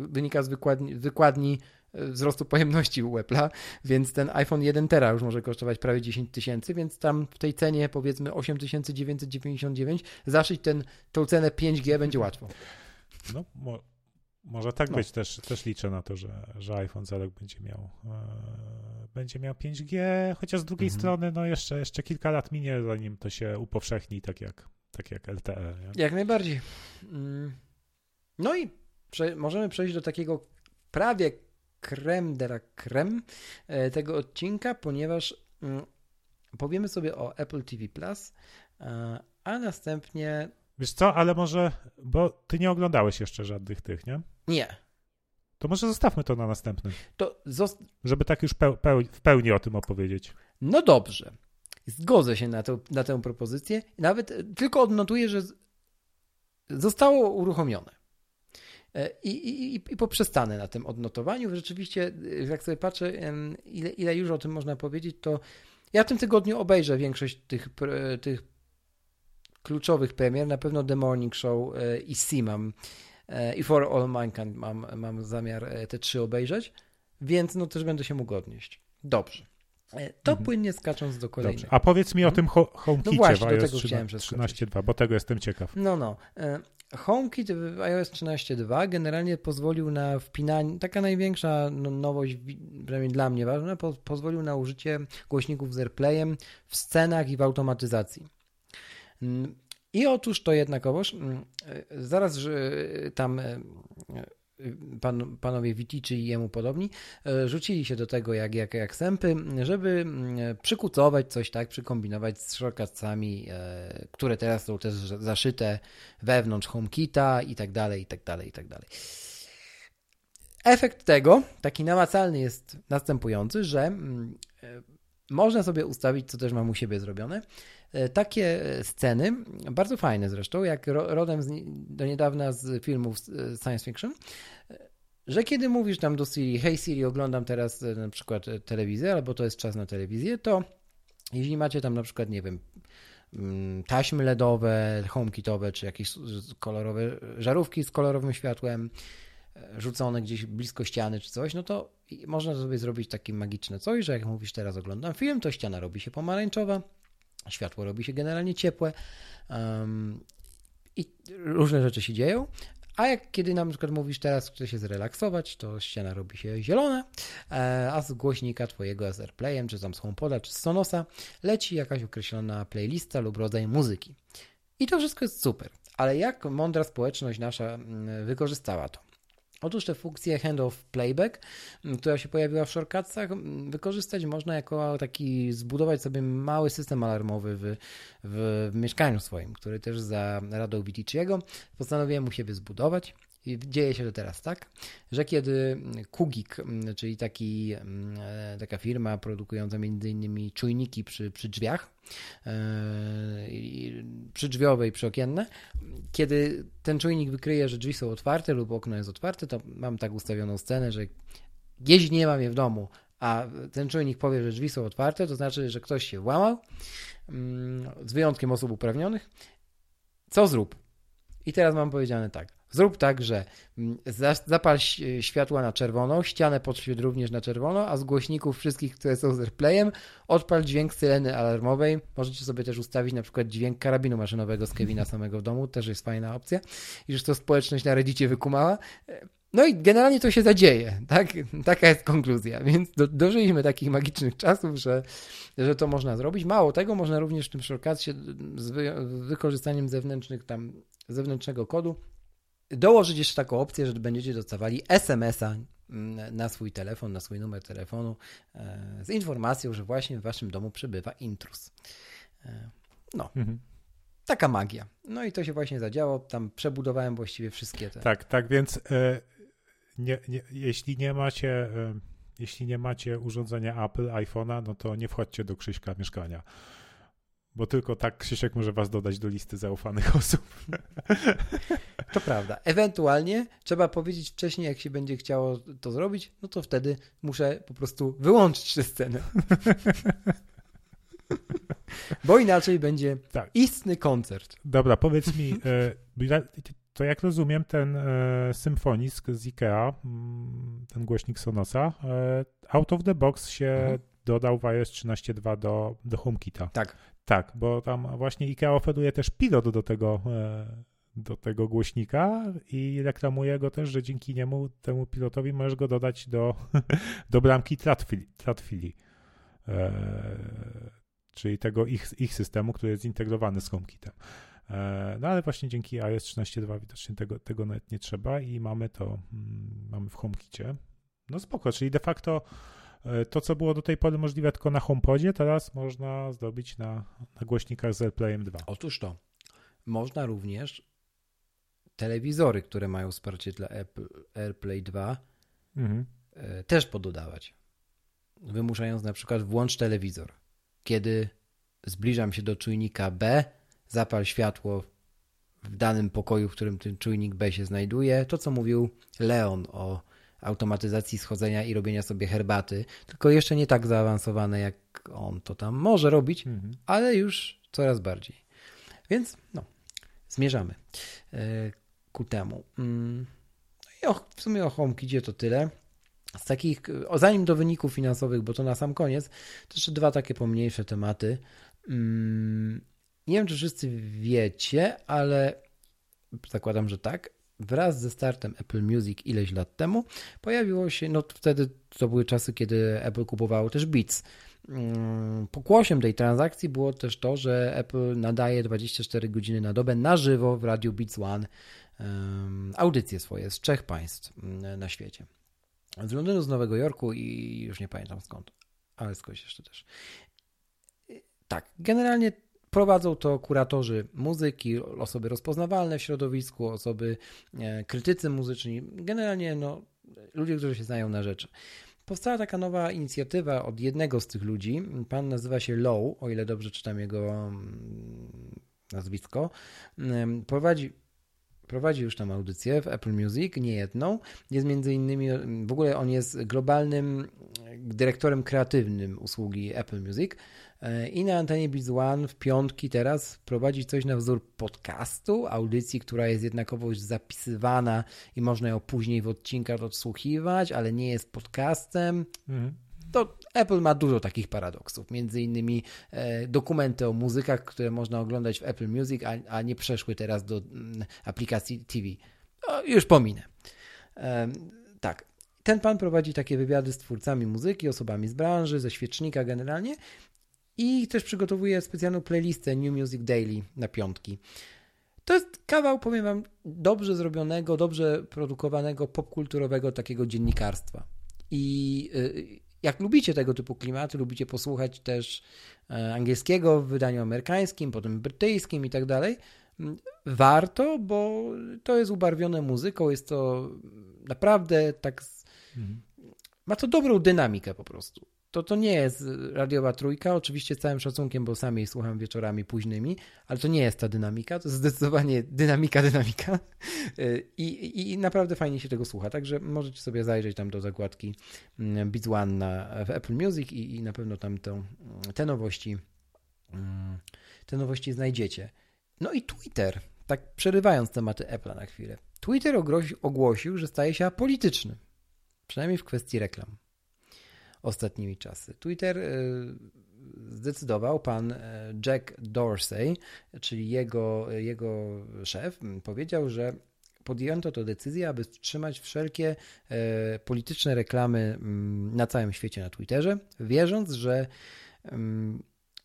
wynika z wykładni, wykładni e, wzrostu pojemności u Apple'a, więc ten iPhone 1 Tera już może kosztować prawie 10 tysięcy, więc tam w tej cenie powiedzmy 8999 zaszyć ten, tą cenę 5G będzie łatwo. No, mo, może tak No. być. Też, też liczę na to, że, że iPhone rok będzie miał, e, będzie miał 5G, chociaż z drugiej Mhm. strony no jeszcze, jeszcze kilka lat minie, zanim to się upowszechni, tak jak, tak jak LTE. Nie? Jak najbardziej. Mm. No i prze możemy przejść do takiego prawie creme de la creme e, tego odcinka, ponieważ mm, powiemy sobie o Apple TV Plus, e, a następnie. Wiesz co, ale może, bo ty nie oglądałeś jeszcze żadnych tych, nie? Nie. To może zostawmy to na następnym. To Żeby tak już peł, peł, w pełni o tym opowiedzieć. No dobrze. Zgodzę się na, to, na tę propozycję. Nawet e, tylko odnotuję, że zostało uruchomione. E, I, i, i poprzestanę na tym odnotowaniu. Rzeczywiście, e, jak sobie patrzę, ile, ile już o tym można powiedzieć, to ja w tym tygodniu obejrzę większość tych, tych kluczowych premier. Na pewno The Morning Show i C mam i For All Mankind mam, mam zamiar te trzy obejrzeć, więc no też będę się mógł odnieść. Dobrze. E, to mhm. płynnie skacząc do kolejnego. Dobrze. A powiedz mi o mhm. tym HomeKitie no właśnie, w iOS 13.2, bo tego jestem ciekaw. No, no. E, HomeKit w iOS 13.2 generalnie pozwolił na wpinanie, taka największa no, nowość, przynajmniej dla mnie ważna, po, pozwolił na użycie głośników z AirPlayem w scenach i w automatyzacji. I otóż to jednakowoż, mm, e, zaraz że tam pan, panowie Witiczy i jemu podobni, e, rzucili się do tego jak, jak, jak sępy, żeby mm, przykucować coś tak, przykombinować z shortcutsami, e, które teraz są też zaszyte wewnątrz HomeKita i tak dalej, i tak dalej, i tak dalej. Efekt tego, taki namacalny jest następujący, że mm, e, można sobie ustawić, co też mam u siebie zrobione, E, takie sceny, bardzo fajne zresztą, jak rodem z, do niedawna z filmów e, science fiction, e, że kiedy mówisz tam do Siri, hej Siri, oglądam teraz na przykład telewizję, albo to jest czas na telewizję, to jeśli macie tam na przykład, nie wiem, mm, taśmy LEDowe, homekitowe, czy jakieś kolorowe żarówki z kolorowym światłem, rzucone gdzieś blisko ściany czy coś, no to można sobie zrobić takie magiczne coś, że jak mówisz teraz oglądam film, to ściana robi się pomarańczowa, światło robi się generalnie ciepłe um, i różne rzeczy się dzieją. A jak kiedy na przykład mówisz teraz, chce się zrelaksować, to ściana robi się zielona, e, a z głośnika twojego z AirPlayem, czy tam z HomePoda, czy z Sonosa leci jakaś określona playlista lub rodzaj muzyki. I to wszystko jest super. Ale jak mądra społeczność nasza mm, wykorzystała to? Otóż tę funkcję handoff playback, która się pojawiła w shortcutsach, wykorzystać można jako taki, zbudować sobie mały system alarmowy w, w, mieszkaniu swoim, który też za radą Vitichiego postanowiłem u siebie zbudować. Dzieje się to teraz tak, że kiedy Kugik, czyli taki, e, taka firma produkująca między innymi czujniki przy, przy drzwiach, e, przy drzwiowe i przyokienne, kiedy ten czujnik wykryje, że drzwi są otwarte lub okno jest otwarte, to mam tak ustawioną scenę, że jeśli nie mam je w domu, a ten czujnik powie, że drzwi są otwarte, to znaczy, że ktoś się włamał, z wyjątkiem osób uprawnionych. Co zrób? I teraz mam powiedziane tak. Zrób tak, że mm, zapal światła na czerwono, ścianę podświeć również na czerwono, a z głośników wszystkich, które są z AirPlayem, odpal dźwięk syreny alarmowej. Możecie sobie też ustawić na przykład dźwięk karabinu maszynowego z Kevina samego w domu, też jest fajna opcja. I już to społeczność na Reddicie wykumała. No i generalnie to się zadzieje, tak? Taka jest konkluzja, więc do, dożyliśmy takich magicznych czasów, że, że to można zrobić. Mało tego, można również w tym shortcutie z, wy, wykorzystaniem zewnętrznych tam, zewnętrznego kodu dołożyć jeszcze taką opcję, że będziecie dostawali SMS-a mm, na swój telefon, na swój numer telefonu e, z informacją, że właśnie w waszym domu przebywa intrus. E, no. Mhm. Taka magia. No i to się właśnie zadziało. Tam przebudowałem właściwie wszystkie te. Tak, tak, więc e, nie, nie, jeśli nie macie. Jeśli nie macie urządzenia Apple, iPhone'a, no to nie wchodźcie do Krzyśka mieszkania bo tylko tak Krzysiek może was dodać do listy zaufanych osób. To prawda. Ewentualnie trzeba powiedzieć wcześniej, jak się będzie chciało to zrobić, no to wtedy muszę po prostu wyłączyć tę scenę. Bo inaczej będzie tak. istny koncert. Dobra, powiedz mi, e, to jak rozumiem, ten e, symfonisk z IKEA, mm, ten głośnik Sonosa, e, out of the box się mhm. dodał w iOS 13.2 do, do HomeKita. Tak. Tak, bo tam właśnie IKEA oferuje też pilot do tego, e, do tego głośnika i reklamuje go też, że dzięki niemu, temu pilotowi możesz go dodać do, do bramki Tratfili, e, czyli tego ich, ich systemu, który jest zintegrowany z HomeKitem. E, no ale właśnie dzięki iOS 13.2 widocznie tego, tego nawet nie trzeba i mamy to, mm, mamy w HomeKicie. No spoko, czyli de facto to, co było do tej pory możliwe tylko na HomePodzie, teraz można zrobić na, na głośnikach z AirPlayem 2. Otóż to. Można również telewizory, które mają wsparcie dla AirPlay 2 mhm. E, też pododawać. Wymuszając na przykład włącz telewizor. Kiedy zbliżam się do czujnika B, zapal światło w danym pokoju, w którym ten czujnik B się znajduje. To, co mówił Leon o automatyzacji schodzenia i robienia sobie herbaty, tylko jeszcze nie tak zaawansowane, jak on to tam może robić, mhm. ale już coraz bardziej. Więc no, zmierzamy e, ku temu. Mm, no i w sumie o HomeKidzie to tyle. Z takich, o, zanim do wyników finansowych, bo to na sam koniec, to jeszcze dwa takie pomniejsze tematy. Mm, nie wiem, czy wszyscy wiecie, ale zakładam, że tak. Wraz ze startem Apple Music ileś lat temu pojawiło się, no wtedy to były czasy, kiedy Apple kupowało też Beats. Mm, pokłosiem tej transakcji było też to, że Apple nadaje 24 godziny na dobę na żywo w radiu Beats One audycje swoje z trzech państw mm, na świecie. Z Londynu, z Nowego Jorku i już nie pamiętam skąd, ale skądś jeszcze też. Tak, generalnie prowadzą to kuratorzy muzyki, osoby rozpoznawalne w środowisku, osoby e, krytycy muzyczni, generalnie no, ludzie, którzy się znają na rzeczy. Powstała taka nowa inicjatywa od jednego z tych ludzi. Pan nazywa się Low, o ile dobrze czytam jego mm, nazwisko. Prowadzi prowadzi już tam audycję w Apple Music, nie jedną. Jest między innymi, w ogóle on jest globalnym dyrektorem kreatywnym usługi Apple Music i na antenie Biz One w piątki teraz prowadzi coś na wzór podcastu, audycji, która jest jednakowoż zapisywana i można ją później w odcinkach odsłuchiwać, ale nie jest podcastem. Mhm to Apple ma dużo takich paradoksów. Między innymi e, dokumenty o muzykach, które można oglądać w Apple Music, a, a nie przeszły teraz do mm, aplikacji TV. O, już pominę. E, tak. Ten pan prowadzi takie wywiady z twórcami muzyki, osobami z branży, ze świecznika generalnie i też przygotowuje specjalną playlistę New Music Daily na piątki. To jest kawał, powiem wam, dobrze zrobionego, dobrze produkowanego, popkulturowego takiego dziennikarstwa. I y, jak lubicie tego typu klimaty, lubicie posłuchać też e, angielskiego w wydaniu amerykańskim, potem brytyjskim i tak dalej, warto, bo to jest ubarwione muzyką, jest to naprawdę tak. Mhm. Ma to dobrą dynamikę po prostu to, to nie jest radiowa trójka, oczywiście z całym szacunkiem, bo sam jej słucham wieczorami późnymi, ale to nie jest ta dynamika, to zdecydowanie dynamika, dynamika i, i naprawdę fajnie się tego słucha, także możecie sobie zajrzeć tam do zakładki mm, Beats One na, w Apple Music i, i na pewno tam to, te nowości mm, te nowości znajdziecie. No i Twitter, tak przerywając tematy Apple'a na chwilę. Twitter ogłosił, że staje się apolityczny, przynajmniej w kwestii reklam ostatnimi czasy. Twitter y, zdecydował pan y, Jack Dorsey, czyli jego, jego szef, powiedział, że podjęto to decyzję, aby wstrzymać wszelkie y, polityczne reklamy na całym świecie na Twitterze, wierząc, że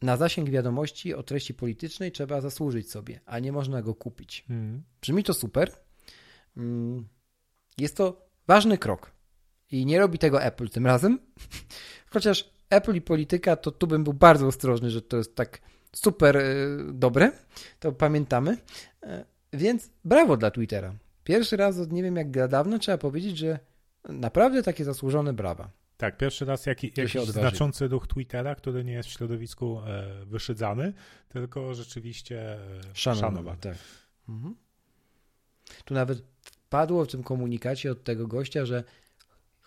na zasięg wiadomości o treści politycznej trzeba zasłużyć sobie, a nie można go kupić. Mm. Brzmi to super. Jest to ważny krok i nie robi tego Apple tym razem. Chociaż Apple i polityka, to tu bym był bardzo ostrożny, że to jest tak super y, dobre. To pamiętamy. E, więc brawo dla Twittera. Pierwszy raz od nie wiem jak dawno trzeba powiedzieć, że naprawdę takie zasłużone brawa. Tak, pierwszy raz jaki, jakiś znaczący ruch Twittera, który nie jest w środowisku e, wyszydzany, tylko rzeczywiście e, szanowany. szanowany. Tak. Mhm. Tu nawet padło w tym komunikacie od tego gościa, że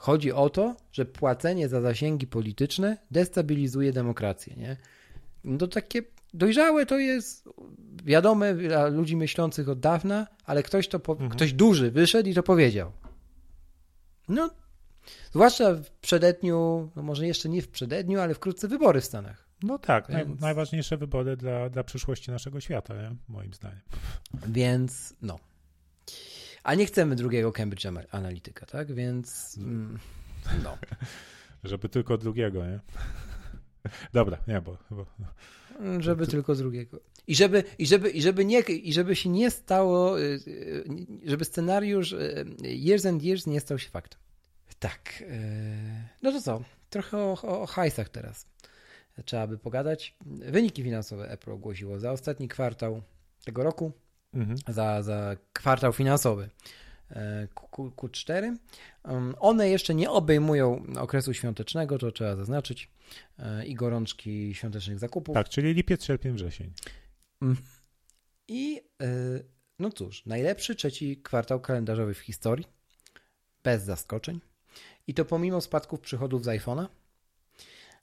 Chodzi o to, że płacenie za zasięgi polityczne destabilizuje demokrację. Nie? No to takie dojrzałe to jest wiadome dla ludzi myślących od dawna, ale ktoś to po, mhm. ktoś duży wyszedł i to powiedział. No, zwłaszcza w przededniu, no może jeszcze nie w przededniu, ale wkrótce wybory w Stanach. No tak, Więc... naj, najważniejsze wybory dla, dla przyszłości naszego świata, nie? moim zdaniem. Więc no, a nie chcemy drugiego Cambridge Analytica, tak? Więc mm, no. Żeby tylko drugiego, nie? Dobra, nie, bo... bo... Żeby tylko drugiego. I żeby, i, żeby, i, żeby nie, I żeby się nie stało, y, y, żeby scenariusz y, Years and Years nie stał się faktem. Tak. No to co? Trochę o, o hajsach teraz. Trzeba by pogadać. Wyniki finansowe Apple ogłosiło za ostatni kwartał tego roku, mhm. za, za kwartał finansowy Q, Q4. Um, one jeszcze nie obejmują okresu świątecznego, to trzeba zaznaczyć, i gorączki świątecznych zakupów. Tak, czyli lipiec, sierpień, wrzesień. Mm. I e, no cóż, najlepszy trzeci kwartał kalendarzowy w historii, bez zaskoczeń. I to pomimo spadków przychodów z iPhone'a.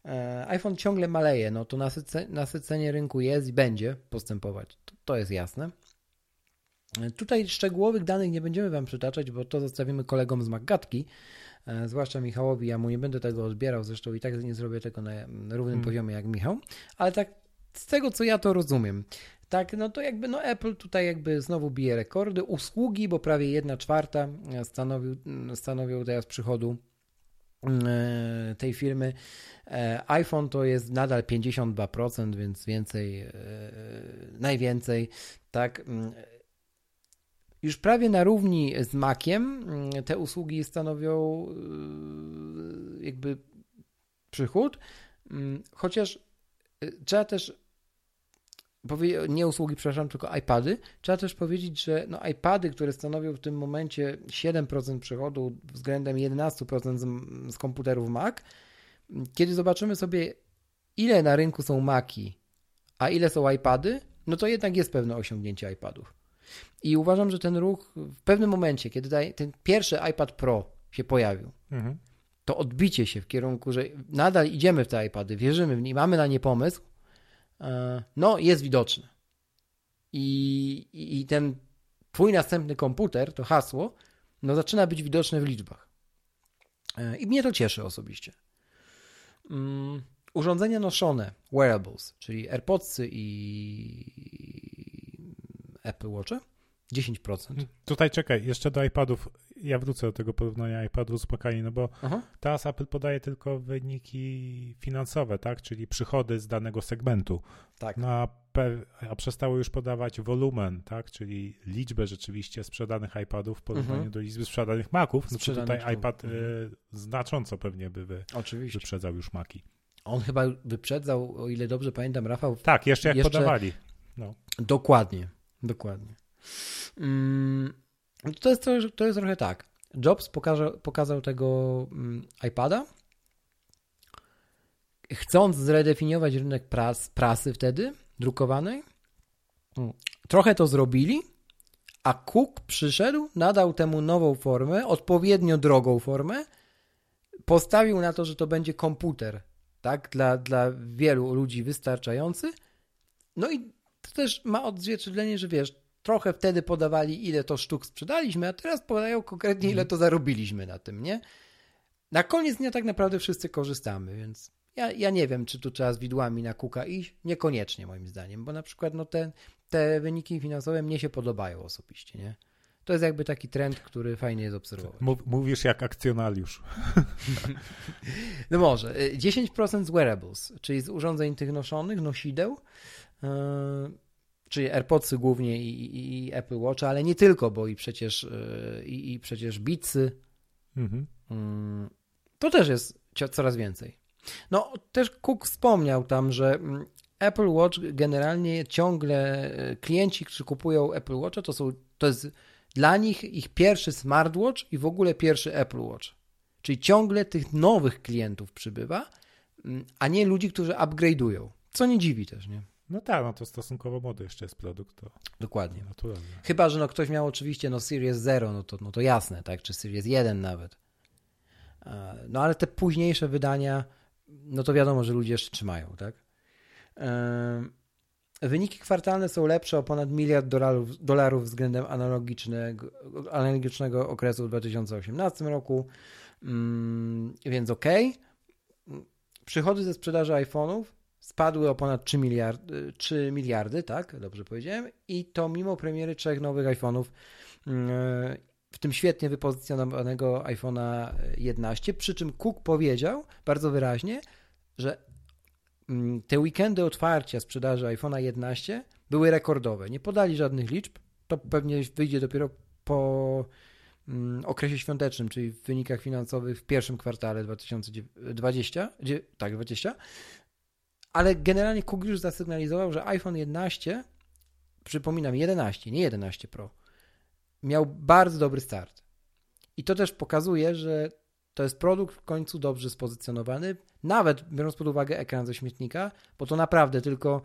E, iPhone ciągle maleje, no to nasycenie rynku jest i będzie postępować. To, to jest jasne. E, tutaj szczegółowych danych nie będziemy Wam przytaczać, bo to zostawimy kolegom z Maggatki, zwłaszcza Michałowi. Ja mu nie będę tego odbierał, zresztą i tak nie zrobię tego na równym hmm. poziomie jak Michał, ale tak z tego co ja to rozumiem, tak, no to jakby no Apple tutaj jakby znowu bije rekordy. Usługi, bo prawie jedna czwarta stanowił, stanowią teraz przychodu e, tej firmy. E, iPhone to jest nadal 52%, więc więcej, e, najwięcej, tak. Już prawie na równi z Maciem te usługi stanowią jakby przychód, chociaż trzeba też nie usługi, przepraszam, tylko iPady. Trzeba też powiedzieć, że no iPady, które stanowią w tym momencie 7% przychodu względem 11% z, komputerów Mac, kiedy zobaczymy sobie, ile na rynku są Maki, a ile są iPady, no to jednak jest pewne osiągnięcie iPadów. I uważam, że ten ruch w pewnym momencie, kiedy ten pierwszy iPad Pro się pojawił, mhm. to odbicie się w kierunku, że nadal idziemy w te iPady, wierzymy w nie, mamy na nie pomysł, E, no jest widoczny. I, i, ten twój następny komputer, to hasło, no zaczyna być widoczne w liczbach. E, I mnie to cieszy osobiście. Um, urządzenia noszone, wearables, czyli AirPodsy i Apple Watche, 10%. Tutaj czekaj, jeszcze do iPadów ja wrócę do tego porównania iPadu z Macami, no bo Aha. teraz Apple podaje tylko wyniki finansowe, tak, czyli przychody z danego segmentu. Tak. No, a, a przestało już podawać wolumen, tak, czyli liczbę rzeczywiście sprzedanych iPadów w porównaniu mhm. do liczby sprzedanych Maców, no to tutaj iPad y, mhm. znacząco pewnie by wy, Oczywiście. wyprzedzał już Maki. On chyba wyprzedzał, o ile dobrze pamiętam, Rafał. Tak, jeszcze jak jeszcze... podawali. No. Dokładnie, dokładnie. Mm, to jest, to jest trochę tak. Jobs pokaże, pokazał tego mm, iPada, chcąc zredefiniować rynek pras, prasy wtedy, drukowanej. Mm, trochę to zrobili, a Cook przyszedł, nadał temu nową formę, odpowiednio drogą formę, postawił na to, że to będzie komputer, tak, dla, dla wielu ludzi wystarczający. No i to też ma odzwierciedlenie, że wiesz, trochę wtedy podawali, ile to sztuk sprzedaliśmy, a teraz podają konkretnie, ile to zarobiliśmy na tym, nie? Na koniec dnia tak naprawdę wszyscy korzystamy, więc ja, ja nie wiem, czy tu trzeba z widłami na kuka iść. Niekoniecznie moim zdaniem, bo na przykład no te, te wyniki finansowe mnie się podobają osobiście, nie? To jest jakby taki trend, który fajnie jest obserwować. Mówisz jak akcjonariusz. No może. 10% z wearables, czyli z urządzeń tych noszonych, nosideł, yy, czyli AirPodsy głównie i, i, Apple Watch, ale nie tylko, bo i przecież, e, i, i przecież Beatsy. Mhm. Mm, to też jest coraz więcej. No, też Cook wspomniał tam, że mm, Apple Watch generalnie ciągle e, klienci, którzy kupują Apple Watch, to są, to jest dla nich ich pierwszy smartwatch i w ogóle pierwszy Apple Watch. Czyli ciągle tych nowych klientów przybywa, mm, a nie ludzi, którzy upgrade'ują. Co nie dziwi też, nie? No tak, no to stosunkowo młody jeszcze jest produkt. To Dokładnie. Naturalnie. Chyba, że no ktoś miał oczywiście no Series 0, no to, no to jasne, tak, czy Series 1 nawet. E, no ale te późniejsze wydania, no to wiadomo, że ludzie jeszcze trzymają, tak? E, wyniki kwartalne są lepsze o ponad miliard dolarów, dolarów względem analogicznego, analogicznego okresu w 2018 roku, mm, więc ok. Przychody ze sprzedaży iPhone'ów spadły o ponad 3 miliardy, 3 miliardy, tak, dobrze powiedziałem, i to mimo premiery trzech nowych iPhone'ów, mm, w tym świetnie wypozycjonowanego iPhone'a 11, przy czym Cook powiedział bardzo wyraźnie, że mm, te weekendy otwarcia sprzedaży iPhone'a 11 były rekordowe. Nie podali żadnych liczb, to pewnie wyjdzie dopiero po mm, okresie świątecznym, czyli w wynikach finansowych w pierwszym kwartale 2020, tak, 20, ale generalnie Cook już zasygnalizował, że iPhone 11, przypominam 11, nie 11 Pro, miał bardzo dobry start. I to też pokazuje, że to jest produkt w końcu dobrze spozycjonowany, nawet biorąc pod uwagę ekran ze śmietnika, bo to naprawdę tylko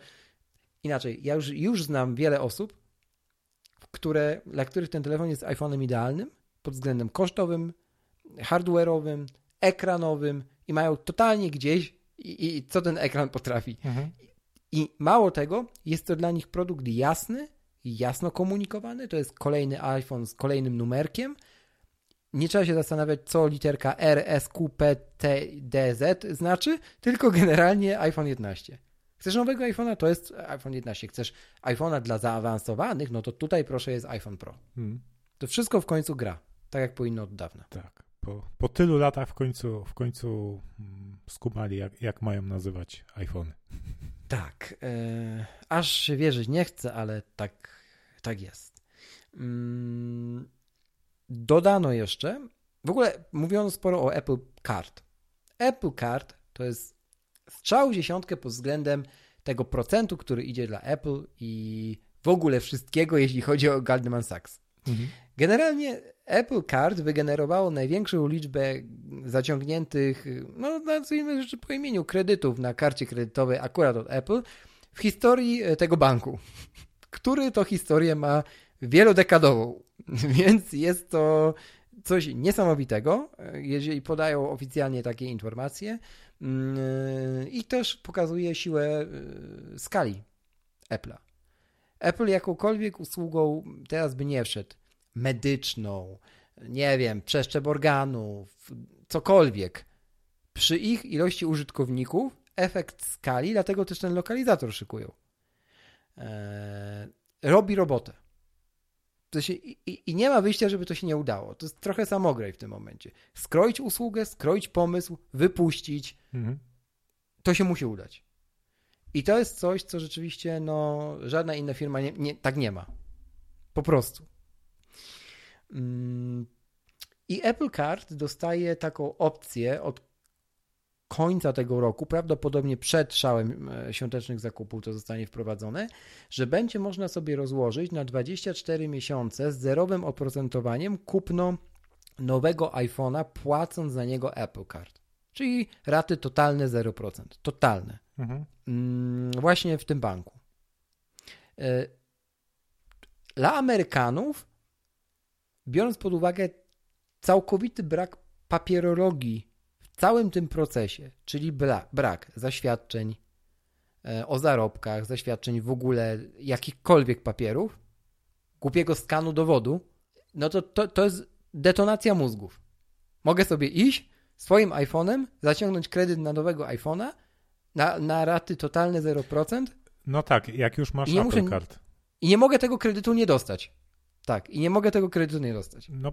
inaczej. Ja już, już znam wiele osób, które, dla których ten telefon jest iPhone'em idealnym pod względem kosztowym, hardware'owym, ekranowym i mają totalnie gdzieś i, i co ten ekran potrafi. Mhm. I mało tego, jest to dla nich produkt jasny, jasno komunikowany. To jest kolejny iPhone z kolejnym numerkiem. Nie trzeba się zastanawiać, co literka R, S, Q, P, T, D, Z znaczy, tylko generalnie iPhone 11. Chcesz nowego iPhone'a? To jest iPhone 11. Chcesz iPhone'a dla zaawansowanych? No to tutaj proszę jest iPhone Pro. Hmm. To wszystko w końcu gra, tak jak powinno od dawna. Tak. Po, po tylu latach w końcu, w końcu mm, skumali, jak, jak mają nazywać iPhony. Tak. E, aż się wierzyć nie chcę, ale tak, tak jest. Mm, dodano jeszcze, w ogóle mówiono sporo o Apple Card. Apple Card to jest strzał dziesiątkę pod względem tego procentu, który idzie dla Apple i w ogóle wszystkiego, jeśli chodzi o Goldman Sachs. Mhm. Generalnie Apple Card wygenerowało największą liczbę zaciągniętych, no nazwijmy rzeczy po imieniu, kredytów na karcie kredytowej akurat od Apple w historii e, tego banku, który to historię ma wielodekadową, więc jest to coś niesamowitego, e, jeżeli podają oficjalnie takie informacje mm, e, i też pokazuje siłę skali Apple'a. Apple jakąkolwiek usługą teraz by nie wszedł medyczną, nie wiem, przeszczep organów, cokolwiek. Przy ich ilości użytkowników efekt skali, dlatego też ten lokalizator szykują. Eee, robi robotę. Się, i, i, nie ma wyjścia, żeby to się nie udało. To jest trochę samograj w tym momencie. Skroić usługę, skroić pomysł, wypuścić. Mhm. To się musi udać. I to jest coś, co rzeczywiście no, żadna inna firma nie, nie, tak nie ma. Po prostu. Mm, I Apple Card dostaje taką opcję od końca tego roku, prawdopodobnie przed szałem e, świątecznych zakupów to zostanie wprowadzone, że będzie można sobie rozłożyć na 24 miesiące z zerowym oprocentowaniem kupno nowego iPhone'a, płacąc za niego Apple Card. Czyli raty totalne 0%. Totalne. Mhm. Mm, właśnie w tym banku. E, dla Amerykanów biorąc pod uwagę całkowity brak papierologii w całym tym procesie, czyli brak, brak zaświadczeń e, o zarobkach, zaświadczeń w ogóle jakichkolwiek papierów, głupiego skanu dowodu, no to, to, to jest detonacja mózgów. Mogę sobie iść swoim iPhone'em, zaciągnąć kredyt na nowego iPhone'a na, na raty totalne 0%. No tak, jak już masz Apple muszę, Card. I nie mogę tego kredytu nie dostać. Tak, i nie mogę tego kredytu nie dostać. No.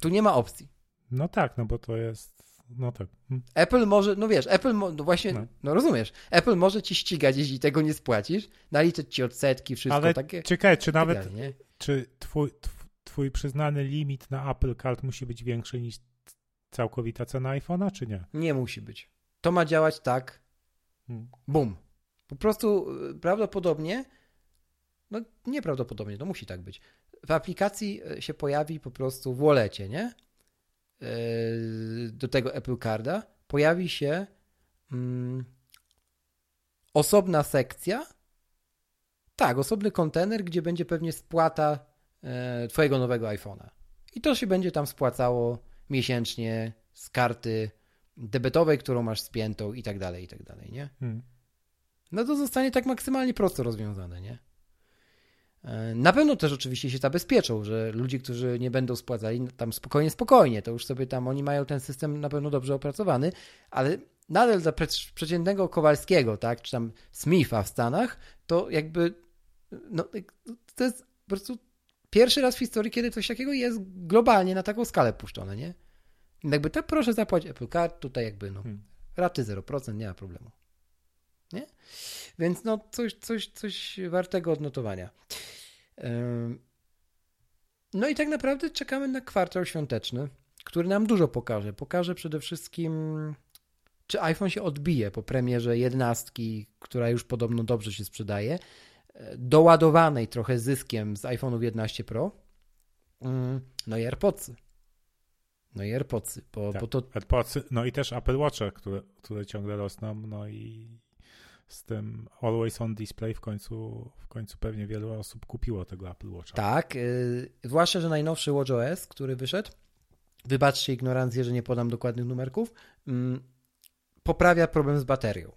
Tu nie ma opcji. No tak, no bo to jest. No tak. Hm. Apple może, no wiesz, Apple, no właśnie, no. no. rozumiesz, Apple może ci ścigać, jeśli tego nie spłacisz, naliczyć ci odsetki, wszystko Ale takie. Czekaj, czy nawet, czy twój, twój przyznany limit na Apple Card musi być większy niż całkowita cena iPhone'a, czy nie? Nie musi być. To ma działać tak, hmm. bum. Po prostu y, prawdopodobnie, no nieprawdopodobnie, to musi tak być w aplikacji e, się pojawi po prostu w wallecie, nie? E, do tego Apple Carda pojawi się mm, osobna sekcja, tak, osobny kontener, gdzie będzie pewnie spłata e, Twojego nowego iPhone'a. I to się będzie tam spłacało miesięcznie z karty debetowej, którą masz spiętą i tak dalej, i tak dalej, nie? Hmm. No to zostanie tak maksymalnie prosto rozwiązane, nie? E, na pewno też oczywiście się zabezpieczą, że ludzie, którzy nie będą spłacali, tam spokojnie, spokojnie, to już sobie tam oni mają ten system na pewno dobrze opracowany, ale nadal dla przeciętnego Kowalskiego, tak, czy tam Smitha w Stanach, to jakby no, to jest po prostu pierwszy raz w historii, kiedy coś takiego jest globalnie na taką skalę puszczone, nie? Jakby tak proszę zapłacić Apple Card, tutaj jakby no, hmm. raty 0%, nie ma problemu. Nie? Więc no coś, coś, coś wartego odnotowania. No i tak naprawdę czekamy na kwartał świąteczny, który nam dużo pokaże. Pokaże przede wszystkim, czy iPhone się odbije po premierze jedenastki, która już podobno dobrze się sprzedaje, e, doładowanej trochę zyskiem z iPhone'ów 11 Pro. Ym, No i AirPodsy. No i AirPodsy, bo, Tak. bo to AirPodsy, no i też Apple Watche, które, które ciągle rosną, no i z tym Always On Display w końcu, w końcu pewnie wielu osób kupiło tego Apple Watcha. Tak, yy, zwłaszcza, że najnowszy WatchOS, który wyszedł, wybaczcie ignorancję, że nie podam dokładnych numerków, mm, poprawia problem z baterią.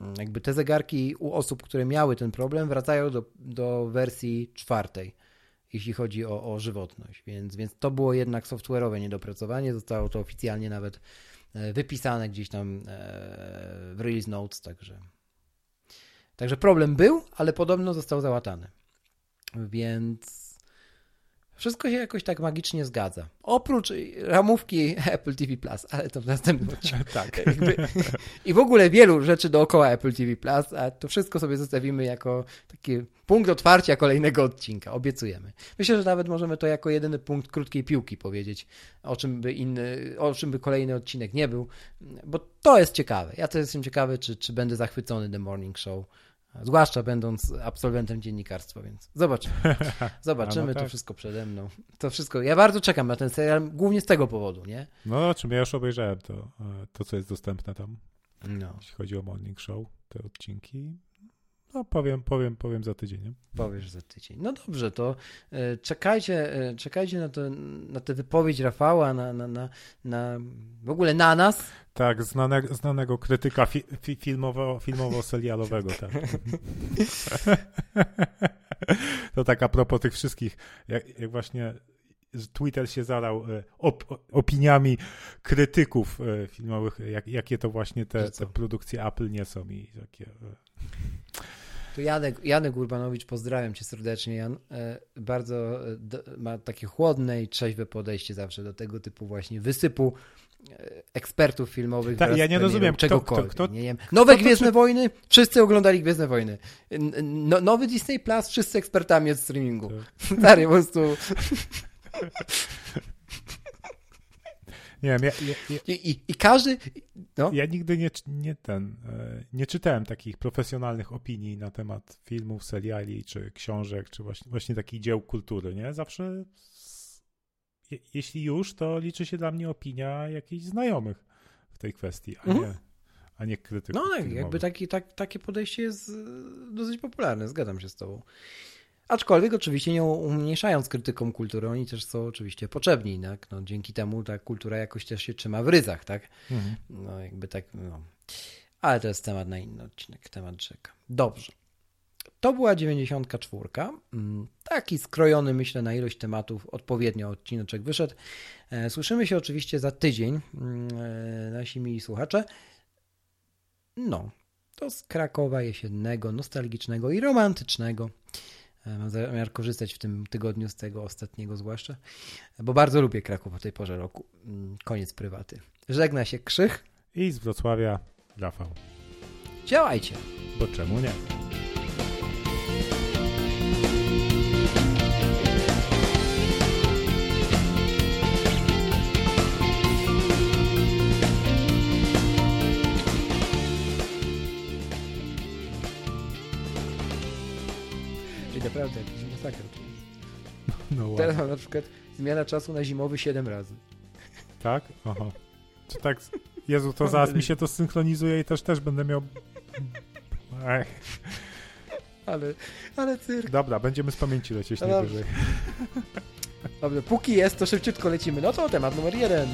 Mm, Jakby te zegarki u osób, które miały ten problem, wracają do, do wersji czwartej, jeśli chodzi o, o żywotność. Więc, więc to było jednak software'owe niedopracowanie. Zostało to oficjalnie nawet e, wypisane gdzieś tam e, w release notes, także. Także problem był, ale podobno został załatany. Więc wszystko się jakoś tak magicznie zgadza. Oprócz ramówki Apple TV Plus, ale to w następnym odcinku. tak. I w ogóle wielu rzeczy dookoła Apple TV Plus, a to wszystko sobie zostawimy jako taki punkt otwarcia kolejnego odcinka. Obiecujemy. Myślę, że nawet możemy to jako jedyny punkt krótkiej piłki powiedzieć, o czym by inny, o czym by kolejny odcinek nie był, bo to jest ciekawe. Ja też jestem ciekawy, czy, czy będę zachwycony The Morning Show. Zwłaszcza będąc absolwentem dziennikarstwa, więc zobaczymy. Zobaczymy, no to tak. wszystko przede mną. To wszystko. Ja bardzo czekam na ten serial, głównie z tego powodu, nie? No, czym ja już obejrzałem to, e, to, co jest dostępne tam, No, jeśli chodzi o Morning Show, te odcinki. No, powiem, powiem, powiem za tydzień. Nie? powiesz za tydzień. No dobrze, to e, czekajcie, e, czekajcie na, to, na tę wypowiedź Rafała, na, na, na, na w ogóle na nas. Tak, znanego, znanego krytyka fi, fi, filmowo, filmowo-serialowego. Tak. to tak a propos tych wszystkich, jak, jak właśnie Twitter się zalał e, op, opiniami krytyków filmowych, jak, jakie to właśnie te, te produkcje Apple nie są i takie... To Janek, Janek Urbanowicz, pozdrawiam cię serdecznie, Jan. E, Bardzo e, do, ma takie chłodne i trzeźwe podejście zawsze do tego typu właśnie wysypu e, ekspertów filmowych. Tak, ja nie rozumiem, czegokolwiek. kto- kto- nie wiem. Nowe kto to Gwiezdne czy- Wojny, wszyscy oglądali Gwiezdne Wojny. No, nowy Disney Plus, wszyscy ekspertami od streamingu. to- Stary, po prostu. Nie wiem, ja, ja, ja, I, i, i każdy. No, Ja nigdy nie, nie ten, e, nie czytałem takich profesjonalnych opinii na temat filmów, seriali, czy książek, czy właśnie, właśnie takich dzieł kultury, nie? Zawsze je, jeśli już, to liczy się dla mnie opinia jakichś znajomych w tej kwestii, a Mhm. nie, a nie krytyków No filmowych. jakby taki, tak, takie podejście jest y, dosyć popularne, zgadzam się z tobą. Aczkolwiek oczywiście nie umniejszając krytykom kultury, oni też są oczywiście potrzebni, tak? No, dzięki temu ta kultura jakoś też się trzyma w ryzach, tak? Mhm. No jakby tak, no. Ale to jest temat na inny odcinek, temat rzeka. Dobrze. To była 94. Mm, Taki skrojony, myślę, na ilość tematów odpowiednio odcineczek wyszedł. E, Słyszymy się oczywiście za tydzień, mm, e, nasi mili słuchacze. No, to z Krakowa jesiennego, nostalgicznego i romantycznego. E, Mam zamiar korzystać w tym tygodniu z tego ostatniego zwłaszcza, bo bardzo lubię Kraków o tej porze roku. Mm, Koniec prywaty. Żegna się Krzych. I z Wrocławia Rafał. Działajcie. Bo czemu nie? Masakra. No ładnie. Teraz mam na przykład zmiana czasu na zimowy 7 razy. Tak? Aha. Czy tak? Jezu, to zaraz mi się to synchronizuje i też też będę miał... Ech. Ale, ale cyrk. Dobra, będziemy z pamięci lecieć No dobrze. najwyżej. Dobrze, póki jest, to szybciutko lecimy. No to temat numer jeden.